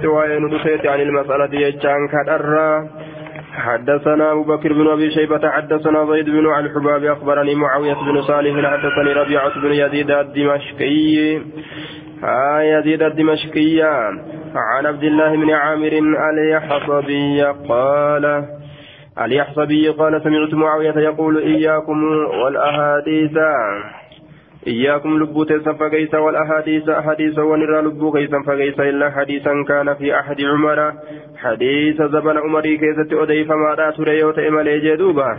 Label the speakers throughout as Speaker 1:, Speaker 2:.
Speaker 1: كيست وين رفيت عن المسألة يجان كدرا. حدثنا أبو بكر بن أبي شيبة حدثنا زيد بن الحباب أخبرني معاوية بن صالح حدثني ربيعة بن يزيد الدمشقي. آه يزيد الدمشقي. عن عبد الله بن عامر اليحصبي قال اليحصبي قال سمعت معاوية يقول إياكم والأحاديث. إياكم لبو تيسا والأحاديث أحاديث ونرى لبو كيسا إلا حديثا كان في أحد عمر حديث زبن عمري كيسة أدي فما لا تريوت إمالي جدوبا.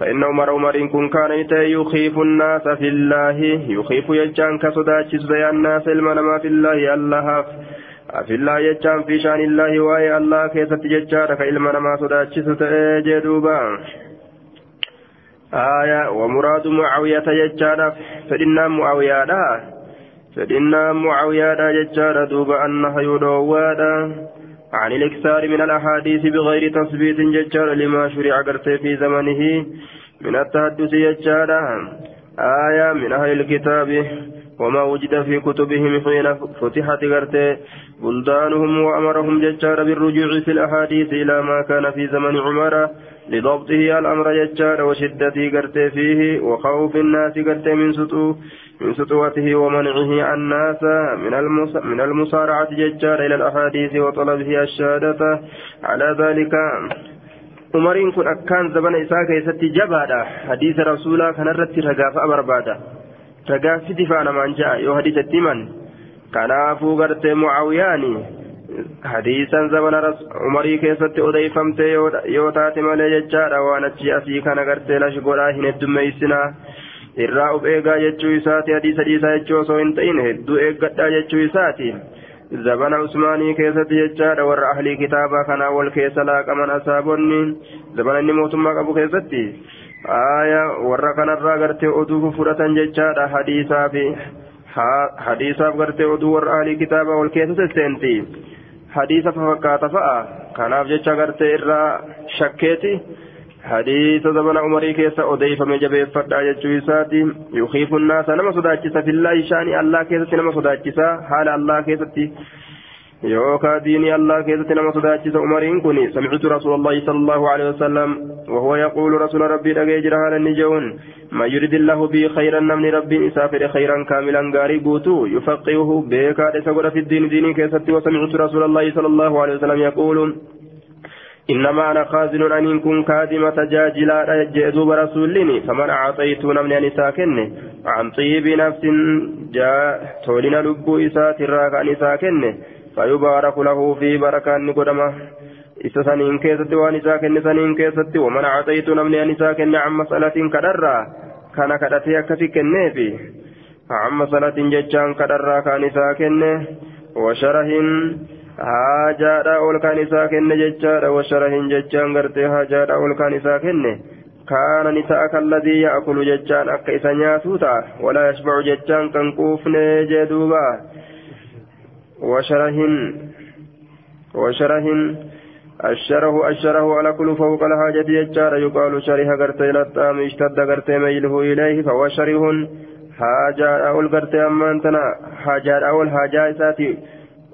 Speaker 1: فإن عمر عمر كن كان يخيف الناس في الله. يخيف يجان كصداتشس بيان الناس المنما في الله الله. في الله يجان في شان الله وأي الله كيسة يجان كإلمنما صداتشس تأجدوبا آية ومراد معاوية يجانا فإن معاوية فإن معاوية يجانا دوب أنها يدوانا عن الإكثار من الأحاديث بغير تثبيت ججار لما شرع قرته في زمنه. من التحدث يجانا آية من أهل الكتاب وما وجد في كتبهم حين فتحت قرته بلدانهم وأمرهم ججار بالرجوع في الأحاديث إلى ما كان في زمن عمر. لضبطه الأمر يجار وشدته قرته فيه وخوف الناس قرته من سطو من سطوته ومنعه الناس من من المسارعة ججار إلى الأحاديث وطلبه الشهادة على ذلك umariin kun akkaan zabana isaa keessatti jabaadha hadiisa rasuulaa kanarratti ragaafa barbaada ragaaffi difaa namaan ja'a yoo hadiisatti himan kanaafuu gartee mucaawiyaani taate malee jechaadha waan achi asii kana gartee lashi godhaa hin heddummeeysinaa irraa uf eegaa jechuu isaati hadiisa dhiisaa jechuu osoo hin ta'in hedduu eeggadhaa jechuu isaati zabana usmaanii keessatti jechaadha warra ahlii kitaabaa kanaa wal keessa laaqaman asaabonni zabana inni mootummaa qabu keessatti aya warra kanarraa gartee oduu fudhatan jechaadha hadiisaa fi hadiisaaf gartee oduu warra ahlii kitaabaa wal keessa sesseenti hadiisa fakkaata fa'a kanaaf jecha gartee irraa shakkeeti hadiisa zabana umarii keessa odeeffame jabeeffadha jechuu isaati yukiifu naasa nama sodaachisa fillaahi shaanii allaa keessatti nama sodaachisa haala allaa keessatti يوكا ديني الله كيست نما صداتي كوني. سمعت رسول الله صلى الله عليه وسلم وهو يقول رسول ربي دقيجر هذا النجون ما يريد الله به خيرا نمن ربي إسافر خيرا كاملا غاري بوتو. يفقهه بيكا لسقر في الدين ديني كيست وسمعت رسول الله صلى الله عليه وسلم يقول إنما أنا خازن أن كن كاذمة جاجلا جئذوب رسولني. فمن أعطيت نمني أن ساكن عن طيب نفس جاء تولنا لبو إسات الراك أن ساكن فيبارك له في بركان قدمه isa saniin keessatti waan isaa kenne saniin keessatti waman acaytu namni an isaa kenne an mas'alatiin kadharraa kana kadhatee akkasi kenneefi an mas'alatiin jechaan kadharraa kaan isaa kenne washarahin haajaadha ol kaan isaa kenne jechaadha washarahin jechaan gartee haajaadha ol kaan isaa kenne kaana ni ta'a kalladii ya'kulu washarahin washarahin الشره الشره على كل فوق الحاجة يجار. يقال شره قرتي للطعام اشتد قرتي ميله إليه فهو شره حاجة أول قرتي أما أنتنا حاجة أول حاجة إساتي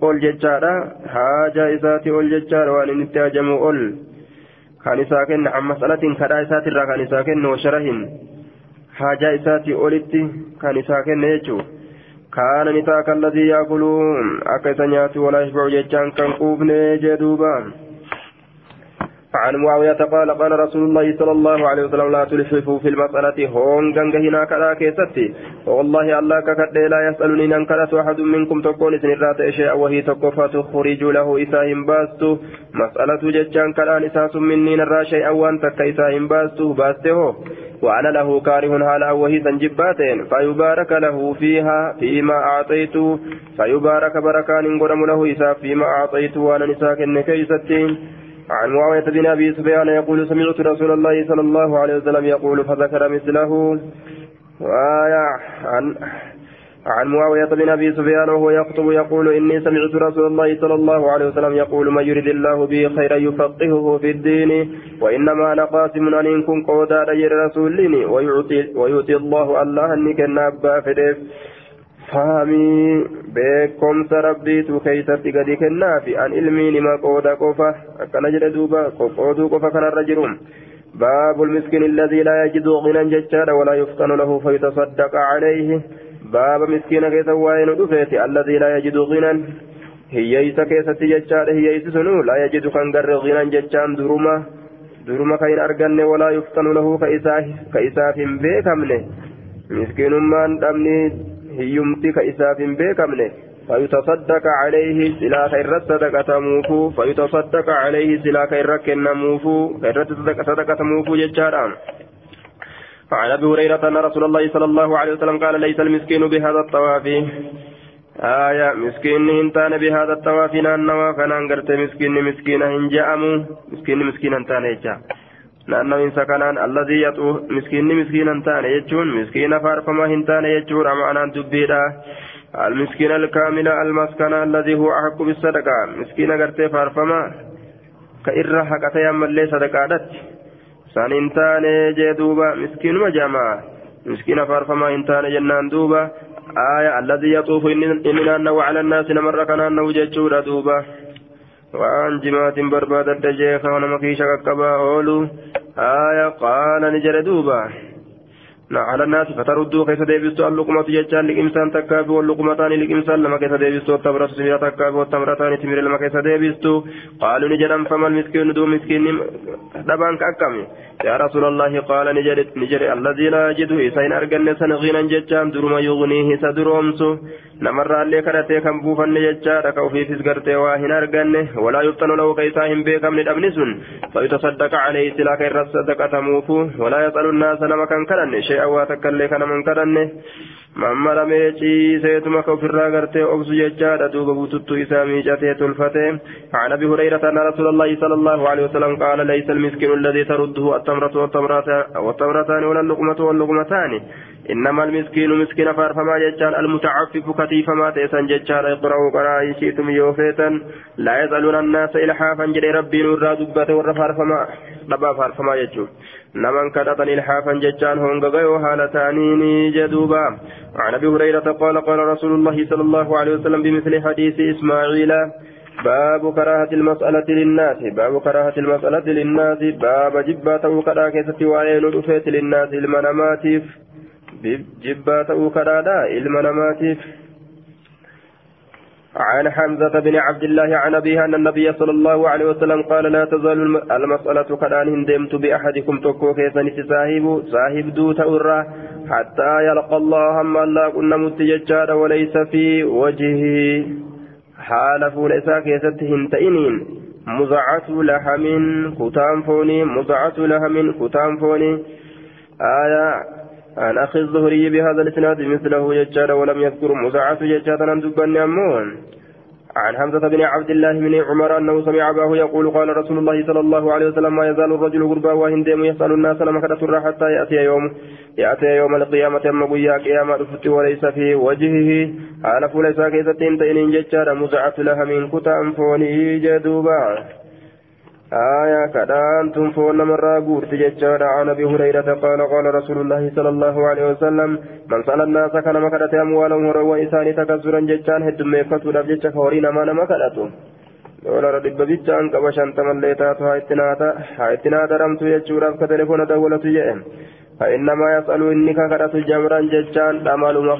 Speaker 1: أول ججارة حاجة إساتي أول ججارة وأن نتاجم أول. كان ساكن عن مسألة كدا إساتي را كان ساكن وشره حاجة إساتي أولتي كان ساكن يجو كان نتاك الذي يأكلون أكسنيات ولا يشبع ججان كان قوفن جدوبان عن معاوية قال قال رسول الله صلى الله عليه وسلم لا تلحفوا في المسألة هون جنجهنا كذا كيستي. والله الله ككد لا يسألني أن أحد منكم تكون سنرات شيئا وهي تكفى تخرج له إساهم باستو مسألة ججان كذا نساس مني نرى شيئا وأنت كإساهم باستو باسته وأنا له كاره هالا وهي سنجباتين. فيبارك له فيها فيما أعطيت. فيبارك بركان قدم له إسا فيما أعطيت. وأنا نساك كيستين. عن معاوية بن أبي سفيان يقول سمعت رسول الله صلى الله عليه وسلم يقول فذكر مثله. وآية عن عن معاوية بن أبي سفيان وهو يخطب يقول إني سمعت رسول الله صلى الله عليه وسلم يقول من يرد الله به خيرا يفقهه في الدين وإنما أنا قاسم أن إن كن قودا غير رسولني ويؤتي, ويؤتي الله الله أني كنا أبا فدف beekomsa rabbiitu keeysatti gadi kennaafi an ilmii nima qooda qofa akkana jedhe duuba qoqqooduu qofa kanarra jiru باب المسكين الذي لا يجد غنى ججارا ولا يفتن له فيتصدق عليه. باب مسكين كيس وين دفيت الذي لا يجد غنى. هييس كيس ججارا هييس سنو لا يجد كنغر غنى ججان درما درما كاين أرغن ولا يفتن له كإساف بيكمنه مسكين من دمني هيمتي كإساف بيكمنه فيتصدق عليه سلا خير صدقة موفو فيتصدق عليه سلا خير كن موفو خير صدقة موفو ججارا عن أبي هريرة أن رسول الله صلى الله عليه وسلم قال ليس المسكين بهذا الطواف. آية مسكين هنتان بهذا الطواف نانوا كان انغرت مسكين مسكين هنجأمو مسكين مسكين هنتان يجا naannoo isa kanaan alladii yaxuu miskiinni miskiina hin taane jechuun miskiina faarfamaa hin taane jechuudha المسكين الكامل المسكن الذي هو أحق بالصدقة مسكين قرتي فارفما كإرة حقتي أما اللي صدقاتت سان جدوبا مسكين مجامع مسكين فارفما إنتان جنان دوبا. آية الذي يطوف إننا أنه على الناس نمر كان أنه جتشورا دوبا وعن جماعة بربادة دجيخ ونمكيشة كبا أولو آية قال نجر دوبا على الناس فتردوا كيف ديبستوا اللقمة جتان لإمسان تكابي واللقمتان لإمسان لما كيف ديبستوا التمرة سميرة تكابي والتمرتان تمير لما كيف ديبستوا قالوا نجرا فما المسكين دو مسكين دبان كأكمي يا رسول الله قال نجر نجر الذي لا يجد إسين أرقن سنغينا جتان درما يغنيه سدرومسو نمر اللي كرتي كم بوفن جتان كوفي فسقرتي واهن أرقن ولا يفتن له كيساهم بيكم للأبنسون فيتصدق عليه سلاك الرصدقة موفو ولا يسأل الناس لما كان كرن. شيئا واتكالي كان من كرن. Mamma lamee ciiseetuma ka ofirraa gartee obsu jechaadha duuba bututtuu isaa miicatee tolfate. عن ابي هريره ان رسول الله صلى الله عليه وسلم قال ليس المسكين الذي ترده التمره والتمرتان ولا اللقمه واللقمتان إنما المسكين مسكين فارفما ججان المتعفف كتيف ما تيسن ججان اقرأوا قرائي شئتم يوفيتا لا يسألون الناس إلحافا جري ربي نور دبته ور فارفما دبا فارفما ججون نمن كدتن إلحافا ججان هونغ غيو هالتانيني جدوبا. عن أبي هريرة قال قال رسول الله صلى الله عليه وسلم بمثل حديث إسماعيل باب كراهة المسألة للناس باب كراهة المسألة للناس باب جبات وكرا كيست وعين رفيت للناس المناماتيف جبات وكرا المناماتيف عن حمزة بن عبد الله عن أبيها أن النبي صلى الله عليه وسلم قال لا تزال المسألة كدان هندمت بأحدكم تكو كيسن صاحب صاحب دو تأرى حتى يلقى الله هم الله كنا متججار وليس في وجهه. حال فول إسا كيست هنتئنين مزعة لحم كتام فوني مزعة لحم كتام فوني. آية عن أخي الزهري بهذا الإسناد مثله يجار ولم يذكر مزعة يجار أن دبني أمون. عن حمزة بن عبد الله بن عمر أنه سمع أباه يقول قال رسول الله صلى الله عليه وسلم ما يزال الرجل غربا وهندم يسأل الناس لما كدت حتى يأتي يوم يأتي يوم القيامة أما قيا قيامة رفت وليس في وجهه. على فليس كيستين تين ججار مزعة لها من كتام فوني جدوبا. آية كدان تنفون مرة قورت ججار عن أبي هريرة قال قال رسول الله صلى الله عليه وسلم من سأل الناس كان مكدت أموالهم وروا إساني تكسرا ججان هدم يفتو لبجج خورين ما نمكدتهم dolara dhibba bichaan qaba shantamallee taatu haa itti naadaramtu jechuudhaaf ka telefoona dawwalatu jedhe فإنما يسأل إنك كرت جمرا ججان. دمال ما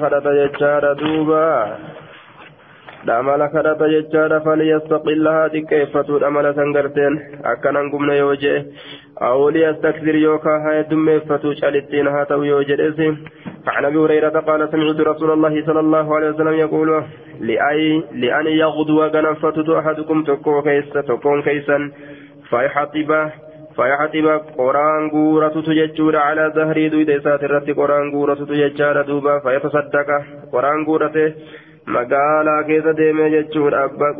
Speaker 1: كرت ججان دوبا دمال كرت ججان فليستقلها تكيفتو دمال سنغرتين أكنا قمنا يوجه أو ليستكثر يوكا هاي دميفتو شالتين هاتو يوجه عن أبي هريرة قال سمعت رسول الله صلى الله عليه وسلم يقول لأي لأن يغدو غنفتت أحدكم تكون كيسا تكون كيسا فيحطبه فيحتب قران غورة تججور على ظهري دويد إسات الرت قران غورة تججار دوبا فيتصدق قران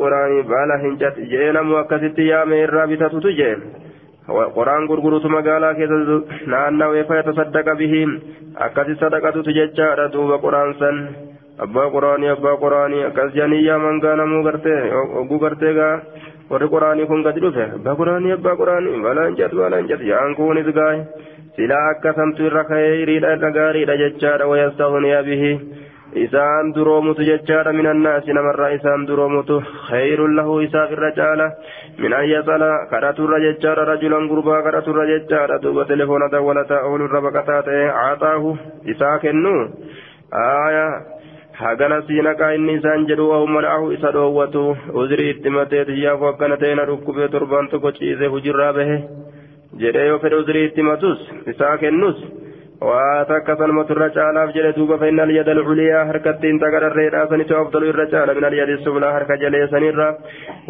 Speaker 1: qoraanii baala hin cat jee namu akkasitti yaame irraa bitatutu jee qoraan gurgurutu magaalaa keessa naannawee fayyata saddaqa bihi akkasi sadaqatutu jechaadha duuba qoraan san abbaa qoraanii abbaa qoraanii akkas janiyyaa mangaa namuu gartee oguu gartee gaa warri qoraanii kun gadi dhufe abbaa qoraanii abbaa qoraanii balaan jatu balaan jatu yaan kunis gaa'e silaa akka samtu irra ka'ee hiriidha irra gaariidha jechaadha wayastaghniya isaan duroomutu jechaadha minannaasi namarraa isaan duroomutu khayrun lahu isaaf irra caala. Min an yasala kadhaturra jechaadha rajulan gurbaa kadhaturra jechaadha. Duuba telefoona dawalataa dawwalataa oolurra baqataa ta'e caataahu isaa kennu? Aaya hagana siinaqaa inni isaan jedhu wahummada'ahu isa dhoowwatu. Uzrii itti matee tiyyaafu akkana ta'e na dhukkubee torbaan tokko ciisee hujirraa bahe. Jedhee yoo fedhe uzrii itti matus isaa kennus. Waa takka sanumatu irra caalaaf jedhe duuba fa'inna alyada alculiyaa harkattiin tagadharreedhaa sanitu afdalu irra caala min alyadi sublaa harka jalee sanirra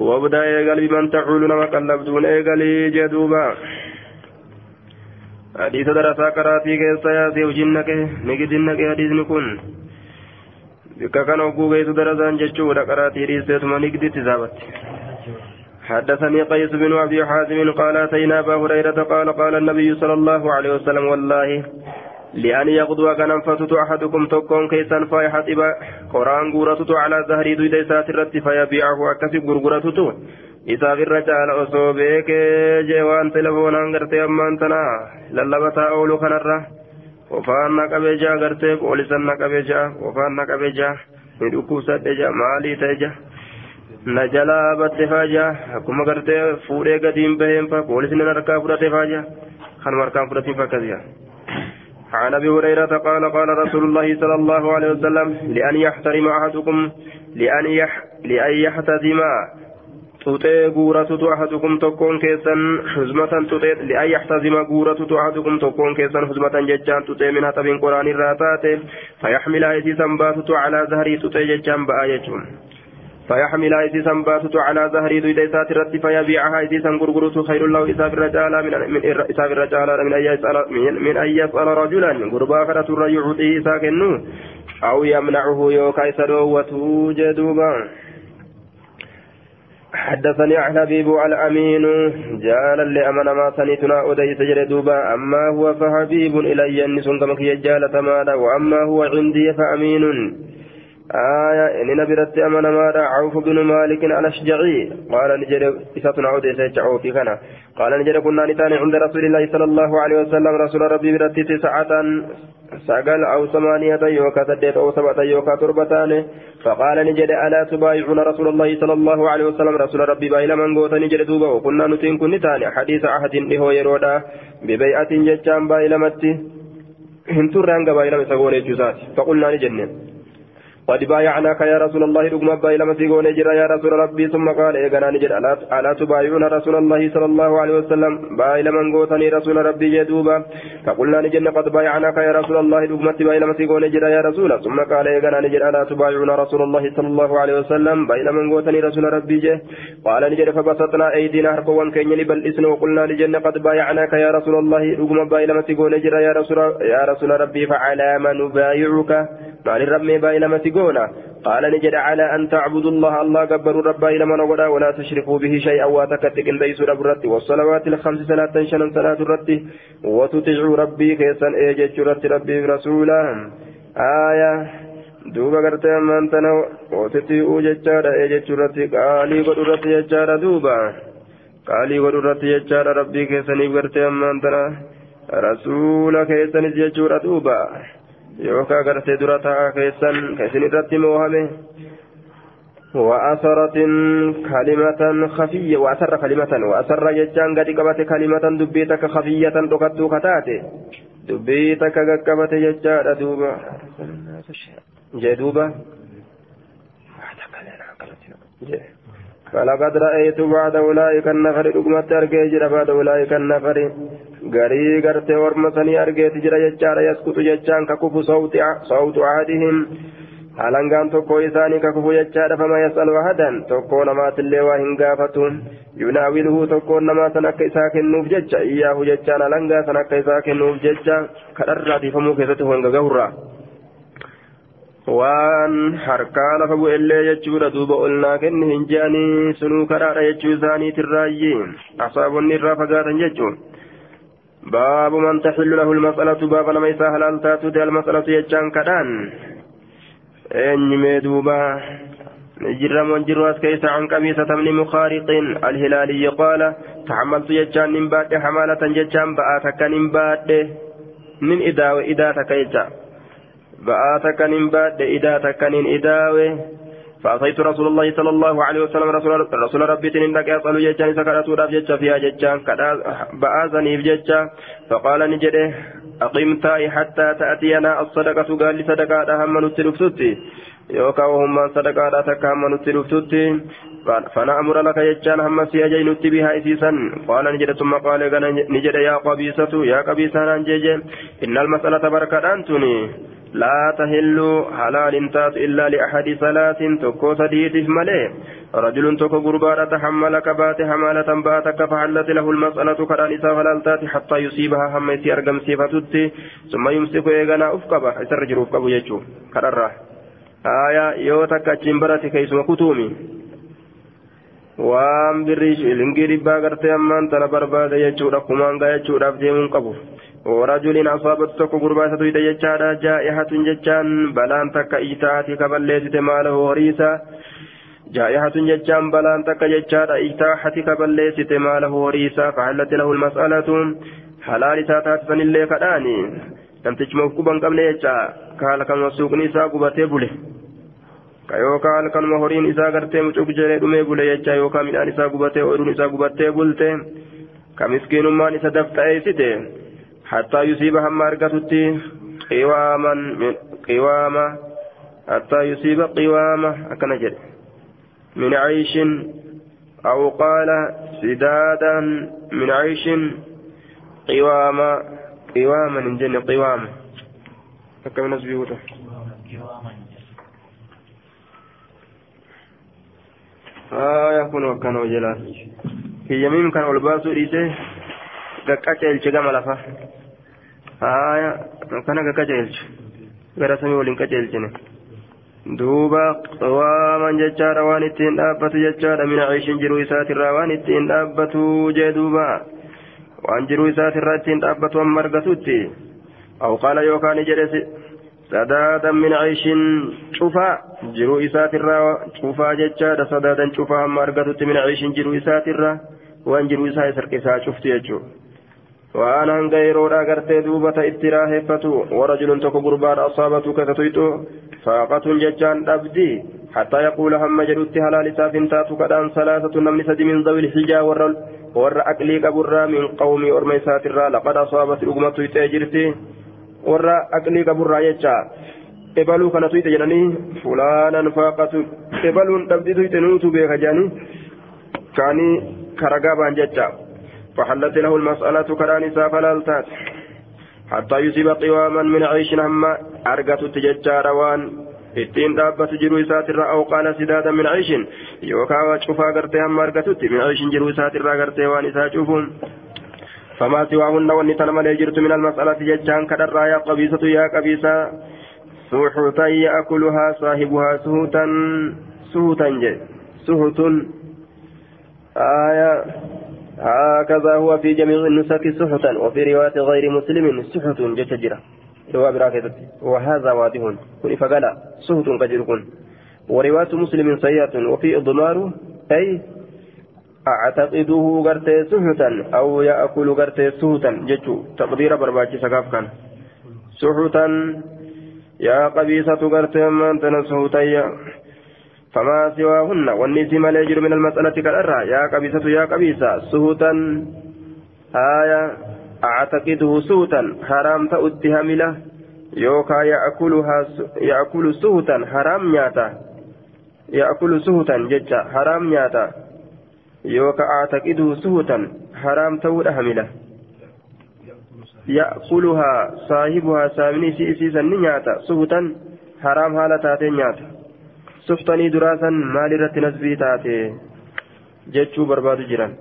Speaker 1: wabda eegal biman tacuulu nama qallabduun eegalii jee duuba hadiisa darasaa qaraatii keessa yaasee hojiin naqe nigidin naqe hadiisni kun bikka kan hogguu geessu darasaan jechuudha حدثني قيس بن أبي حازم قال أتينا أبا هريرة قال قال النبي صلى الله عليه وسلم والله لأن يغدو كان فتت أحدكم تكون كيسا فيحطب قرآن قرأتت على ظهري دويد إسات الرت فيبيعه أكسب قرقرتت إذا في الرجال أصوبك جوان تلفونا غرتي أمان للبتا أولو خنرة وفان نقبجا غرتي قولسا نقبجا وفان نقبجا ندوكو سدجا مالي تجا akkuma gartee fuudhee gadiin baheen fa poolisni harkaa fudhate faaja. Kanuma harkaan fudhatiin fakkasiya عن ابي هريره قال قال رسول الله صلى الله عليه وسلم لأن يحترم احدكم لأن يح لأن يحتزم تطيع غورة أحدكم تكون كيسا حزمة تطيع لأن يحتزم غورة أحدكم تكون كيسا حزمة ججان تطيع منها تبين قرآن الراتات فيحمل أيدي سنبات على ظهري تطيع ججان بآية فيحمل أيديسا باتت على ظهر دويديسات الرد فيبيعها. أيديسا غرغرت خير له إساف الرجال من من إساف الرجال من أن يسأل من أن يسأل رجلا. غربا فرة يعطيه ساكنه أو يمنعه يوكا يسدوته جدوبا حدثني حبيب الأمين. جالا لأمن ما سنتنا أديس جردوبا أما هو فحبيب إلي النسون كما جالة مالا وأما هو عندي فأمين. آية إن نبرت أمنا ماذا عوف بن مالك الأشجعي. قال نجد إساتنا عود يسجعوا في كنا قال نجد كنا نتاني عند رسول الله صلى الله عليه وسلم. رسول ربي برت تسعة سقل أو ثمانية يوكا سديت أو سبعة يوكا تربتان فقال نجد ألا تبايعون رسول الله صلى الله عليه وسلم؟ رسول ربي بايلا من قوت نجد دوبا وكنا نتين كن نتاني. حديث عهد إهو يرودا. ببيعة جتشان بايلا متي هنتر رانغا بايلا مسقوني جزات فقلنا نجنن. قد بايعناك يا رسول الله رقم أبا إلى مسيقون جرى يا رسول ربي ثم قال إيقنا نجر ألا تبايعون رسول الله صلى الله عليه وسلم؟ بايل من قوتني رسول ربي جدوبا فقلنا نجر قد بايعناك يا رسول الله رقم أبا إلى مسيقون جرى يا رسول. ثم قال إيقنا نجر ألا تبايعون رسول الله صلى الله عليه وسلم؟ بايل من قوتني رسول ربي جه. قال نجر فبسطنا أيدينا حرقوا كيني بل إسن وقلنا نجر قد بايعناك يا رسول الله رقم أبا إلى مسيقون جرى يا رسول ربي فعلى ما نبايعك. مال الرمي بايل مسيقون قال نجد على أن تعبدوا الله الله قبر ربا إلى من ولا ولا تشركوا به شيئا واتكتك ليس رب الرد والصلوات الخمس صلاة شنا صلاة الرد وتطيعوا ربي كيسا إيجت رد ربي رسولا آية duuba gartee ammaan tana ootiti'uu jechaadha ee jechuurratti qaalii godhu irratti jechaadha duuba qaalii godhu irratti jechaadha rabbii keessaniif gartee ammaan tana rasuula keessanis jechuudha duuba yookaan gartee dura ta'a keessan keessin irratti moohame وأثرت كلمة خفية وأسر كلمة وأسر يجان قد قبت كلمة دبيتك خفية تقدو كتاتي دبيتك قبت يجان دوبا جدوبا فلقد رأيت بعد أولئك النفر رقمت أرجي بعد أولئك النفر sanii argeeti jira jechaadha yaskutu jechaan kakufu sawtu ahadihim halangaan tokko isaanii kakufu jechaadha fama yasalu ahadan tokkoo namaatillee waa hin gaafatu yunaawiluhu tokkoon namaa san akka isaa kennuuf jecha iyyaahu jechaan halangaa san akka isaa kennuuf jecha kadharraa tiifamuu keessatti honga gahurraa waan harkaa lafa bu'ellee jechuudha duuba olnaa kenni hin je'anii sunuu karaadha jechuu isaaniitirraayyi asaabonni irraa fagaatan jechuun من تحل له المسألة باب لما يسا هلال تاتو دي المسألة يجان كدان إني ميدوبا نجر من جرواس كيس عن قبيسة من مخارق الهلالي قال تحملت يجان نمبات حمالة يجان بآتك نمبات من إدا وإدا تكيجا ba'aa takkan hin baadhe idaa takkan hin idaawe فأتيت رسول الله صلى الله عليه وسلم رسول, رسول ربي تنين لك يسأل جيشان سكرت وداف جيشا فيها جيشان بآزني بجيشا فقال نجده أقيم تاي حتى تأتينا الصدقة. قال لي صدقة هم نتلفتتي يوكا وهم صدقة تكا هم نتلفتتي فنأمر لك جيشان هم سيجي نتي بها إسيسا. قال نجد ثم قال نجد يا قبيسة يا قبيسة نجد إن المسألة بركة أنتني لا تهل حلال تات إلا لأحد ثلاث تكو سديتف ملي رجل تكو قربان تحمل كبات حمالة باتك فحلت له المسألة كران إسا فلالتات حتى يصيبها هم يسي أرقم سيفتت ثم يمسك إيغانا أفقبا يسرجر أفقب يجو كرره آية يوتك أجنبرت كيسم كتومي waan birrii shilingii dhibbaa gartee ammaan tana barbaada jechuudha kumaan gaa jechuudhaaf deemuun qabu ورجل أصابت تك قرباسة يجتشادا جائحة جتشان بلان تك إيتاتي كبليت ماله وريسا جائحة جتشان بلان تك جتشادا إيتاحة كبليت ماله وريسا فحلت له المسألة حلال تاتات فنلي كداني namtichi mafkuban qabne jecha kaala kanuma suuqni isaa gubatee bule ka yookaan kanuma horiin isaa gartee mucuuf jedhee dhumee bule jecha yookaan midhaan isaa gubatee ooyiruun isaa gubattee bulte ka miskiinummaan isa dafqa'eessite حتى يصيب هم أرقتت قواما من قوامة حتى يصيب قوامة أكن من عيش أو قال سدادا من عيش قواما قواما من جنة قواما أكن نسبيوته آه يكون وكانوا جلال في يمين كان ريسه قاقا gama lafa آية كان كجيلش غير سمي ولين كجيلشني دوبا قواما ججارا وان اتين دابت ججارا من عيش جرو إسات الروان اتين دابت جدوبا وان جرو إسات الراتين دابت ومرقتوتي أو قال يوكان جلس سدادا من عيش شوفا جرو إسات الرا شوفا ججارا سدادا شوفا مرقتوتي من عيش جرو إسات الرا وان جرو إسات الرا شفت يجو waan hanga yeroodha gartee duuba ta itti raaheffatu warajulun tokko gurbaadha asaabatu kasatuyxu faaqatun jechaan dhabdi حتى يقول هم جلوت هلال سافن تاتو كدان ثلاثة نمن سد من ذوي الحجا ور ور أكلي كبرا من قوم أرمي ساترا لقد أصابت الأمة تيجرتي ور أكلي كبرا يجا إبالو كان تويت جناني فلانا فاقت إبالون تبدي تويت نوتو بيخجاني كاني كرقابا ججا فحلت له المسألة كرانسا فلالتات حتى يصيب قواما من عيش هم أرقت تججار وان ittiin dhaabbatu jiruu isaatirraa aw qaala sidaada min ciishin yookaan cufaa gartee hamma argatutti min ciishin jiruu isaatirraa gartee waan isaa cufuun فما سواهن وان تنمل يجرت من المسألة ججان كدرا يا قبيسة يا قبيسة سحوتا يأكلها صاحبها سهوتا سهوتا جي. سهوت آية هكذا هو في جميع النسك سحتا وفي رواية غير مسلم سحت جتجرة وهذا واضح. كن فقال سحت كجر ورواية مسلم سيئة. وفي إضمار أي أعتقده قرتي سحتا أو يأكل قرتي سحتا جتو تقدير برباجي سقاف كان. سحتا يا قبيسة قرتي من تنسحتا. فما سواهن والنسي ما يجر من المسألة كالأرى. يا قبيسة يا قبيسة سهوتا. آية أعتقده سهوتا. حرام تأتها ملة يوكا يأكلها يأكل سهوتا. حرام نياتا. يأكل سهوتا ججا حرام نياتا. يوكا أعتقده سهوتا. حرام تأتها ملة يأكلها صاحبها سامني سيسيسا نياتا سهوتا. حرام هالتاتين نياتا. suftanii duraasan maal irratti nasbii taate jechuu barbaadu jiran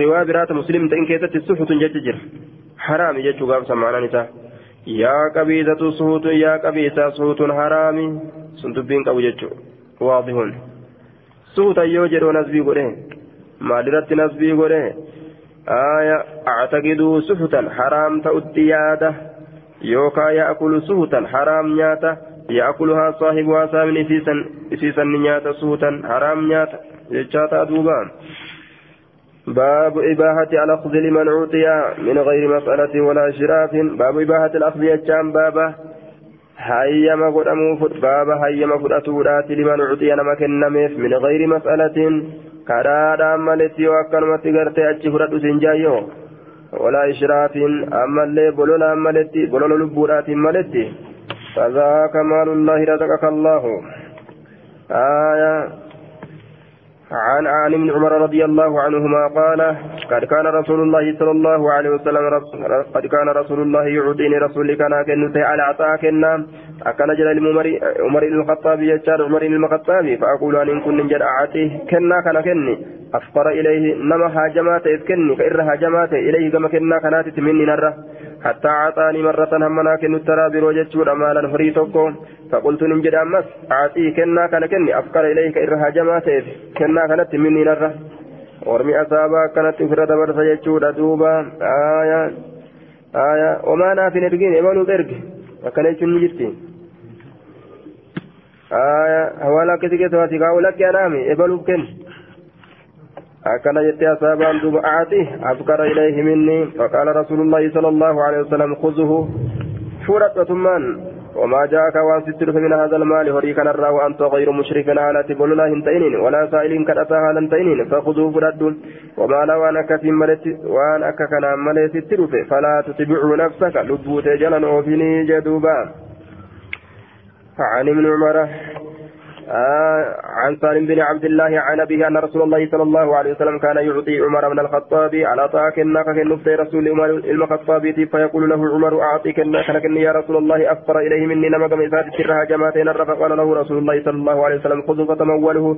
Speaker 1: riwaa biraata muslim ta'in keessatti suxutun jecha jira haraami jechuu gaafsa maanaan isaa yaa qabiisatu suhutun yaa qabiisa suhutun haraami sun dubbiin qabu jechuu waadihun suhutan yoo jedhoo nasbii godhe maalirratti nasbii godhe آية أعتقدوا سحتا حرام تؤتي ياده يوكا يأكل سهتا حرام نياته يأكلها صاحبها سامن إسيسا نياتا سوتا. حرام نياتا. جتشاتا دوبا باب إباحة الأخذ لمن أوتي من غير مسألة ولا شراف باب إباحة الأخذ يجام بابا هيما قدامو بابا هيما قداتورات لمن أوتي نما كنميف من غير مسألة. كرادا مالتي وأكنمتي غرتي أتشي فرد ولا إشراف. أما اللي بلولا مالتي بلولا لبورات مالتي فذاك مال الله رزقك الله. آية. عن عن ابن عمر رضي الله عنهما قال قد كان رسول الله صلى الله عليه وسلم قد كان رسول الله يعطيني رسول كان كنت على عطاء كنا أكن جل عمر بن الخطاب يجار عمر الخطاب فأقول أن كن جل أعطيه كنا كان كني أفقر إليه نما هاجمات إذ كني كإر هاجمات إليه كما كنا كانت مني نره حتى أعطاني مرة همنا كن ترى بروجة مالا فري توكو فقلت ننجد أمس أعطيه كنا كان كني أفكر إليك إرها جماعة كنا كانت مني نرة ورمي أصابا كانت فرد برس يجود دوبا آية آية وما نافي نرقين إمانو ترق وكان يجون نجتين آية هوالا كتكت واتقاو لك يا نامي إبلو كن أكن جت أصابان دوب أعطيه أفكر إليه مني فقال رسول الله صلى الله عليه وسلم خذه. فرة ثمان وما جاءك وأن ستر من هذا المال هريك نرى وأنت غير مشرك على تقول لا هنتين ولا سائل كأتاها لنتين فخذوه فرد وما لا وأنا كفي ملت وأن أككنا ملت ستر فلا تتبع نفسك. لبوت جلا وفيني جدوبا. عن ابن عمر. آه عن سالم بن عبد الله عن أبيه أن رسول الله صلى الله عليه وسلم كان يعطي عمر بن الخطاب على طاعة الناقة كالنفس رسول عمر الخطاب فيقول له عمر أعطيك الناقة لكن يا رسول الله أفطر إليه مني نمك ميزات السرها جماعتين فقال له رسول الله صلى الله عليه وسلم خذ فتموله.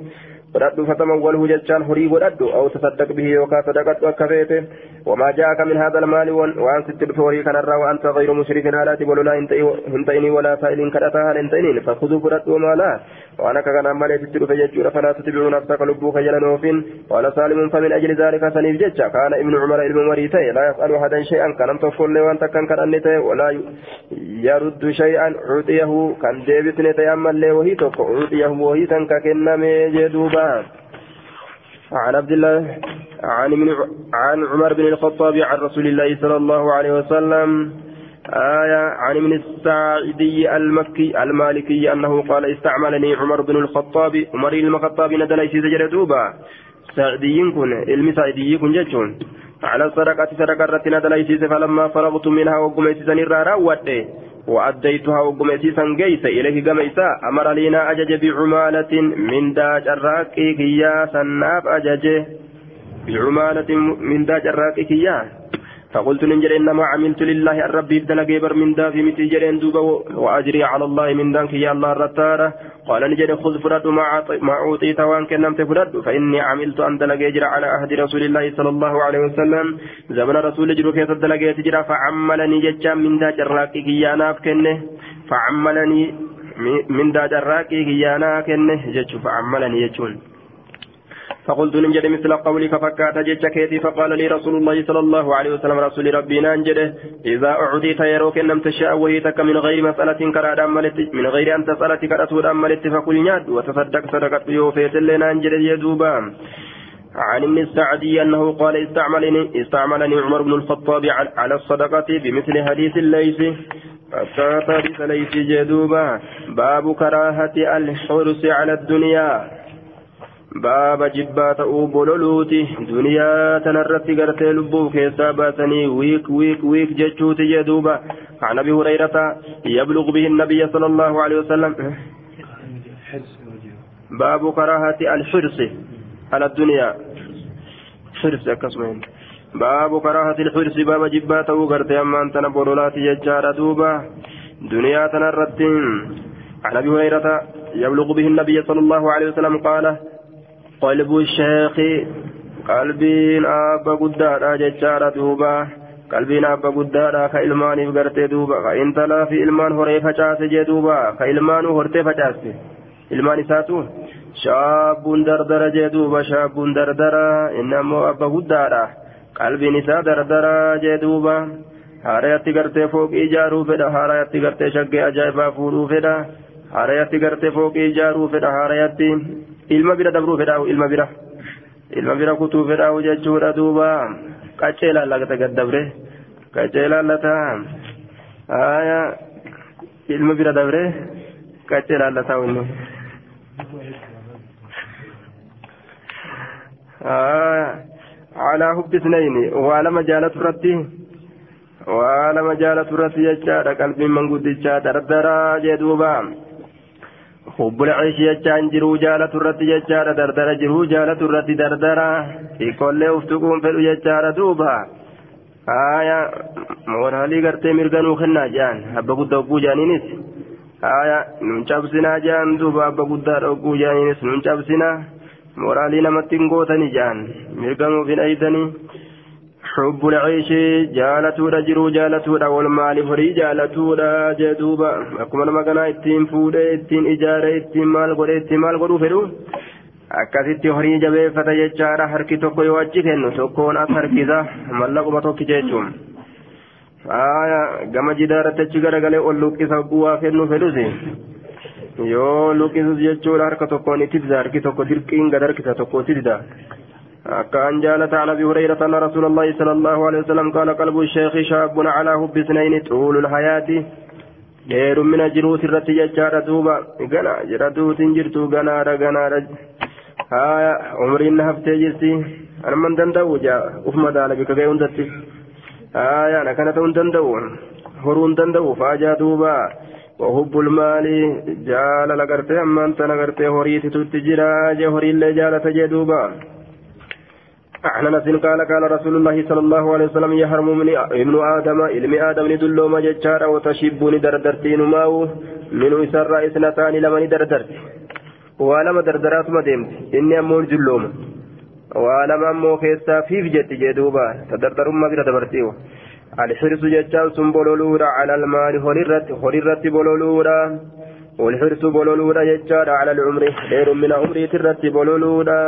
Speaker 1: فردوا فتموله ججان هري وردوا أو تصدق به وكا صدقت وكفيته وما جاءك من هذا المال وأن ست فوري كان وأنت غير مشرك على تقول لا هنتيني ولا سائل كرتها لنتينين فخذوا فردوا ما لا وأنا كان مالي تتلو فججور فلا تتبعوا نفسك لبوك جلنوفين قال سالم فمن أجل ذلك سنيف ججا كان ابن عمر ابن مريتي لا يسأل أحدا شيئا كان تقول له وأنت كان ولا يرد شيئا عطيه كان ديبت نتيامل له وهي تقول عطيه وهي تنككن ميجدوبا عن عبد الله عن عن عمر بن الخطاب عن رسول الله صلى الله عليه وسلم آية عن ابن الساعدي المكي المالكي أنه قال استعملني عمر بن الخطاب عمر المخطاب ندل إيسي سجل دوبا. سعدي كن علم سعدي كن جتون على الصدقة صدقة رتنا إيسي فلما فرغت منها وقمت سنرى راوت. وأديتها وقمت سنجيس إليه قميسا أمر لنا أجج بعمالة من داج الراكي كيا سناب أجج. بعمالة من داج الراكي كيا فقلت ننجر إنما عملت لله الرب دلقي بر من دا في مثل جرين دوبا وأجري على الله من دانك يا الله رتارة قال نجر خذ فرد ما أوتيت وأن كنمت فرد. فإني عملت أن جرى على عهد رسول الله صلى الله عليه وسلم. زمن رسول جرو كيف دلقي تجرى فعملني ججا من دا جراكي كيانا كنه فعملني من دا جراكي كيانا كنه جج فعملني ججون فقلت ننجد مثل قولك فكات جتكيتي فقال لي رسول الله صلى الله عليه وسلم رسول ربي ننجد إذا أعطيت يروك لم تشاء وهيتك من غير مسألة كراد أملت من غير أن تسألت كرأتود أملت فقل ناد وتصدق صدقت يوفيت لنا ننجد يدوبا. عن ابن السعدي أنه قال استعملني استعملني عمر بن الخطاب على الصدقة بمثل حديث الليث. فكات ليس جدوبا. باب كراهة الحرص على الدنيا. baaba jibbaa ta'uu bololuuti duniyaa tanarratti gartee lubbuu keessaa baasanii wiik wiik wiik jechuuti jee duuba عن ابي هريره يبلغ به النبي صلى الله عليه وسلم باب كراهه الحرص على الدنيا حرص كسمين باب كراهه الحرص باب جباته غرت اما انت نبولات يجار دوبا دنيا تنرت عن ابي هريره يبلغ به النبي صلى الله عليه وسلم قال قلب الشيخ قلبين أبا قدارا ججارة دوبا قلبين أبا قدارا كإلمان فقرتي دوبا فإن تلا في إلمان هري فجاس جدوبا كإلمان هرتي فجاس إلمان ساتو شاب دردر جدوبا شاب دردر إنما أبا قدارا قلبين إسا دردر جدوبا haarayatti gartee fooqii ijaaruu fedha. Haarayatti gartee shaggee ajaa'ibaa fuudhuu fedha. Haarayatti gartee fooqii ijaaruu fedha. Haarayatti ilma bira dabruu fedhaa ilma bira ilma bira kutuu fedhaa jechuudha duuba qaccee laallata gaddabre qaccee laallata aya ilma bira dabre qaccee laallataa inni على حب اثنين وعلى جالة رتي وعلى جالة رتي يجار قلبي من قد دردرا جدوبا حب العيش يجان جرو جالة رتي يجار دردرا جرو جالة دردرا في كل افتقون فلو يجار دوبا آية kennaa jaan abba guddaa ogguu jaaniinis aya nun cabsinaa jaan duuba abba guddaa ogguu jaaniinis nun cabsinaa moraalii namatti hin gootanii jaan mirganuuf hin eeydanii حب العيش جالتودا جرو جالتودا والمال فري جالتودا جدوبا أكما لما كان اتين فودة اتين إجارة اتين مال قد اتين مال قدو فدو akkasitti horii jabeeffata jechaadha harki tokko yoo achi kennu tokkoon as harkisa mallaquma tokki jechuun gama jidaaratti achi garagalee ol luqqisa bu'aa kennuu fedhusi yoo luqqisus jechuudha harka tokkoon itti dida harki tokko dirqiin gad harkisa tokko itti dida an jaalata an abi hurayrata anna rasuula allahi sala allahu alehi wasalam qaala qalbu sheekhi shaabun calaa hubbi isnayni xuulu lhayaati dheerummina jiruut irratti jechaadha duuba gana jedhatuutin jirtu ganaadha ganaadha haya umriin na haftee jirti anamman danda'u jaa ufuma daala bika ga'e hundatti haya na kana ta'uu hin danda'u horuu hin danda'u faajaa duuba وحب المال جال لغرتي أما أنت لغرتي هريت تتجرا جي هري اللي جالة جدوبا عن انس قال قال رسول الله صلى الله عليه وسلم يحرم من ابن آدم علم آدم ندلو ما جچارا وتشبني دردرتين ماو من اسر إثنتان لمن دردرت ولما دردرات ما ديمت. إني امور جلوم ولما أمو كيسا فيف جت جدوبا. تدردر ما بلا دبرتيو. الحرص جتان سن بولولورا على المال. هريرت هريرت بولولورا. والحرص بولولورا جتان على العمر. خير من عمري ترت بولولورا.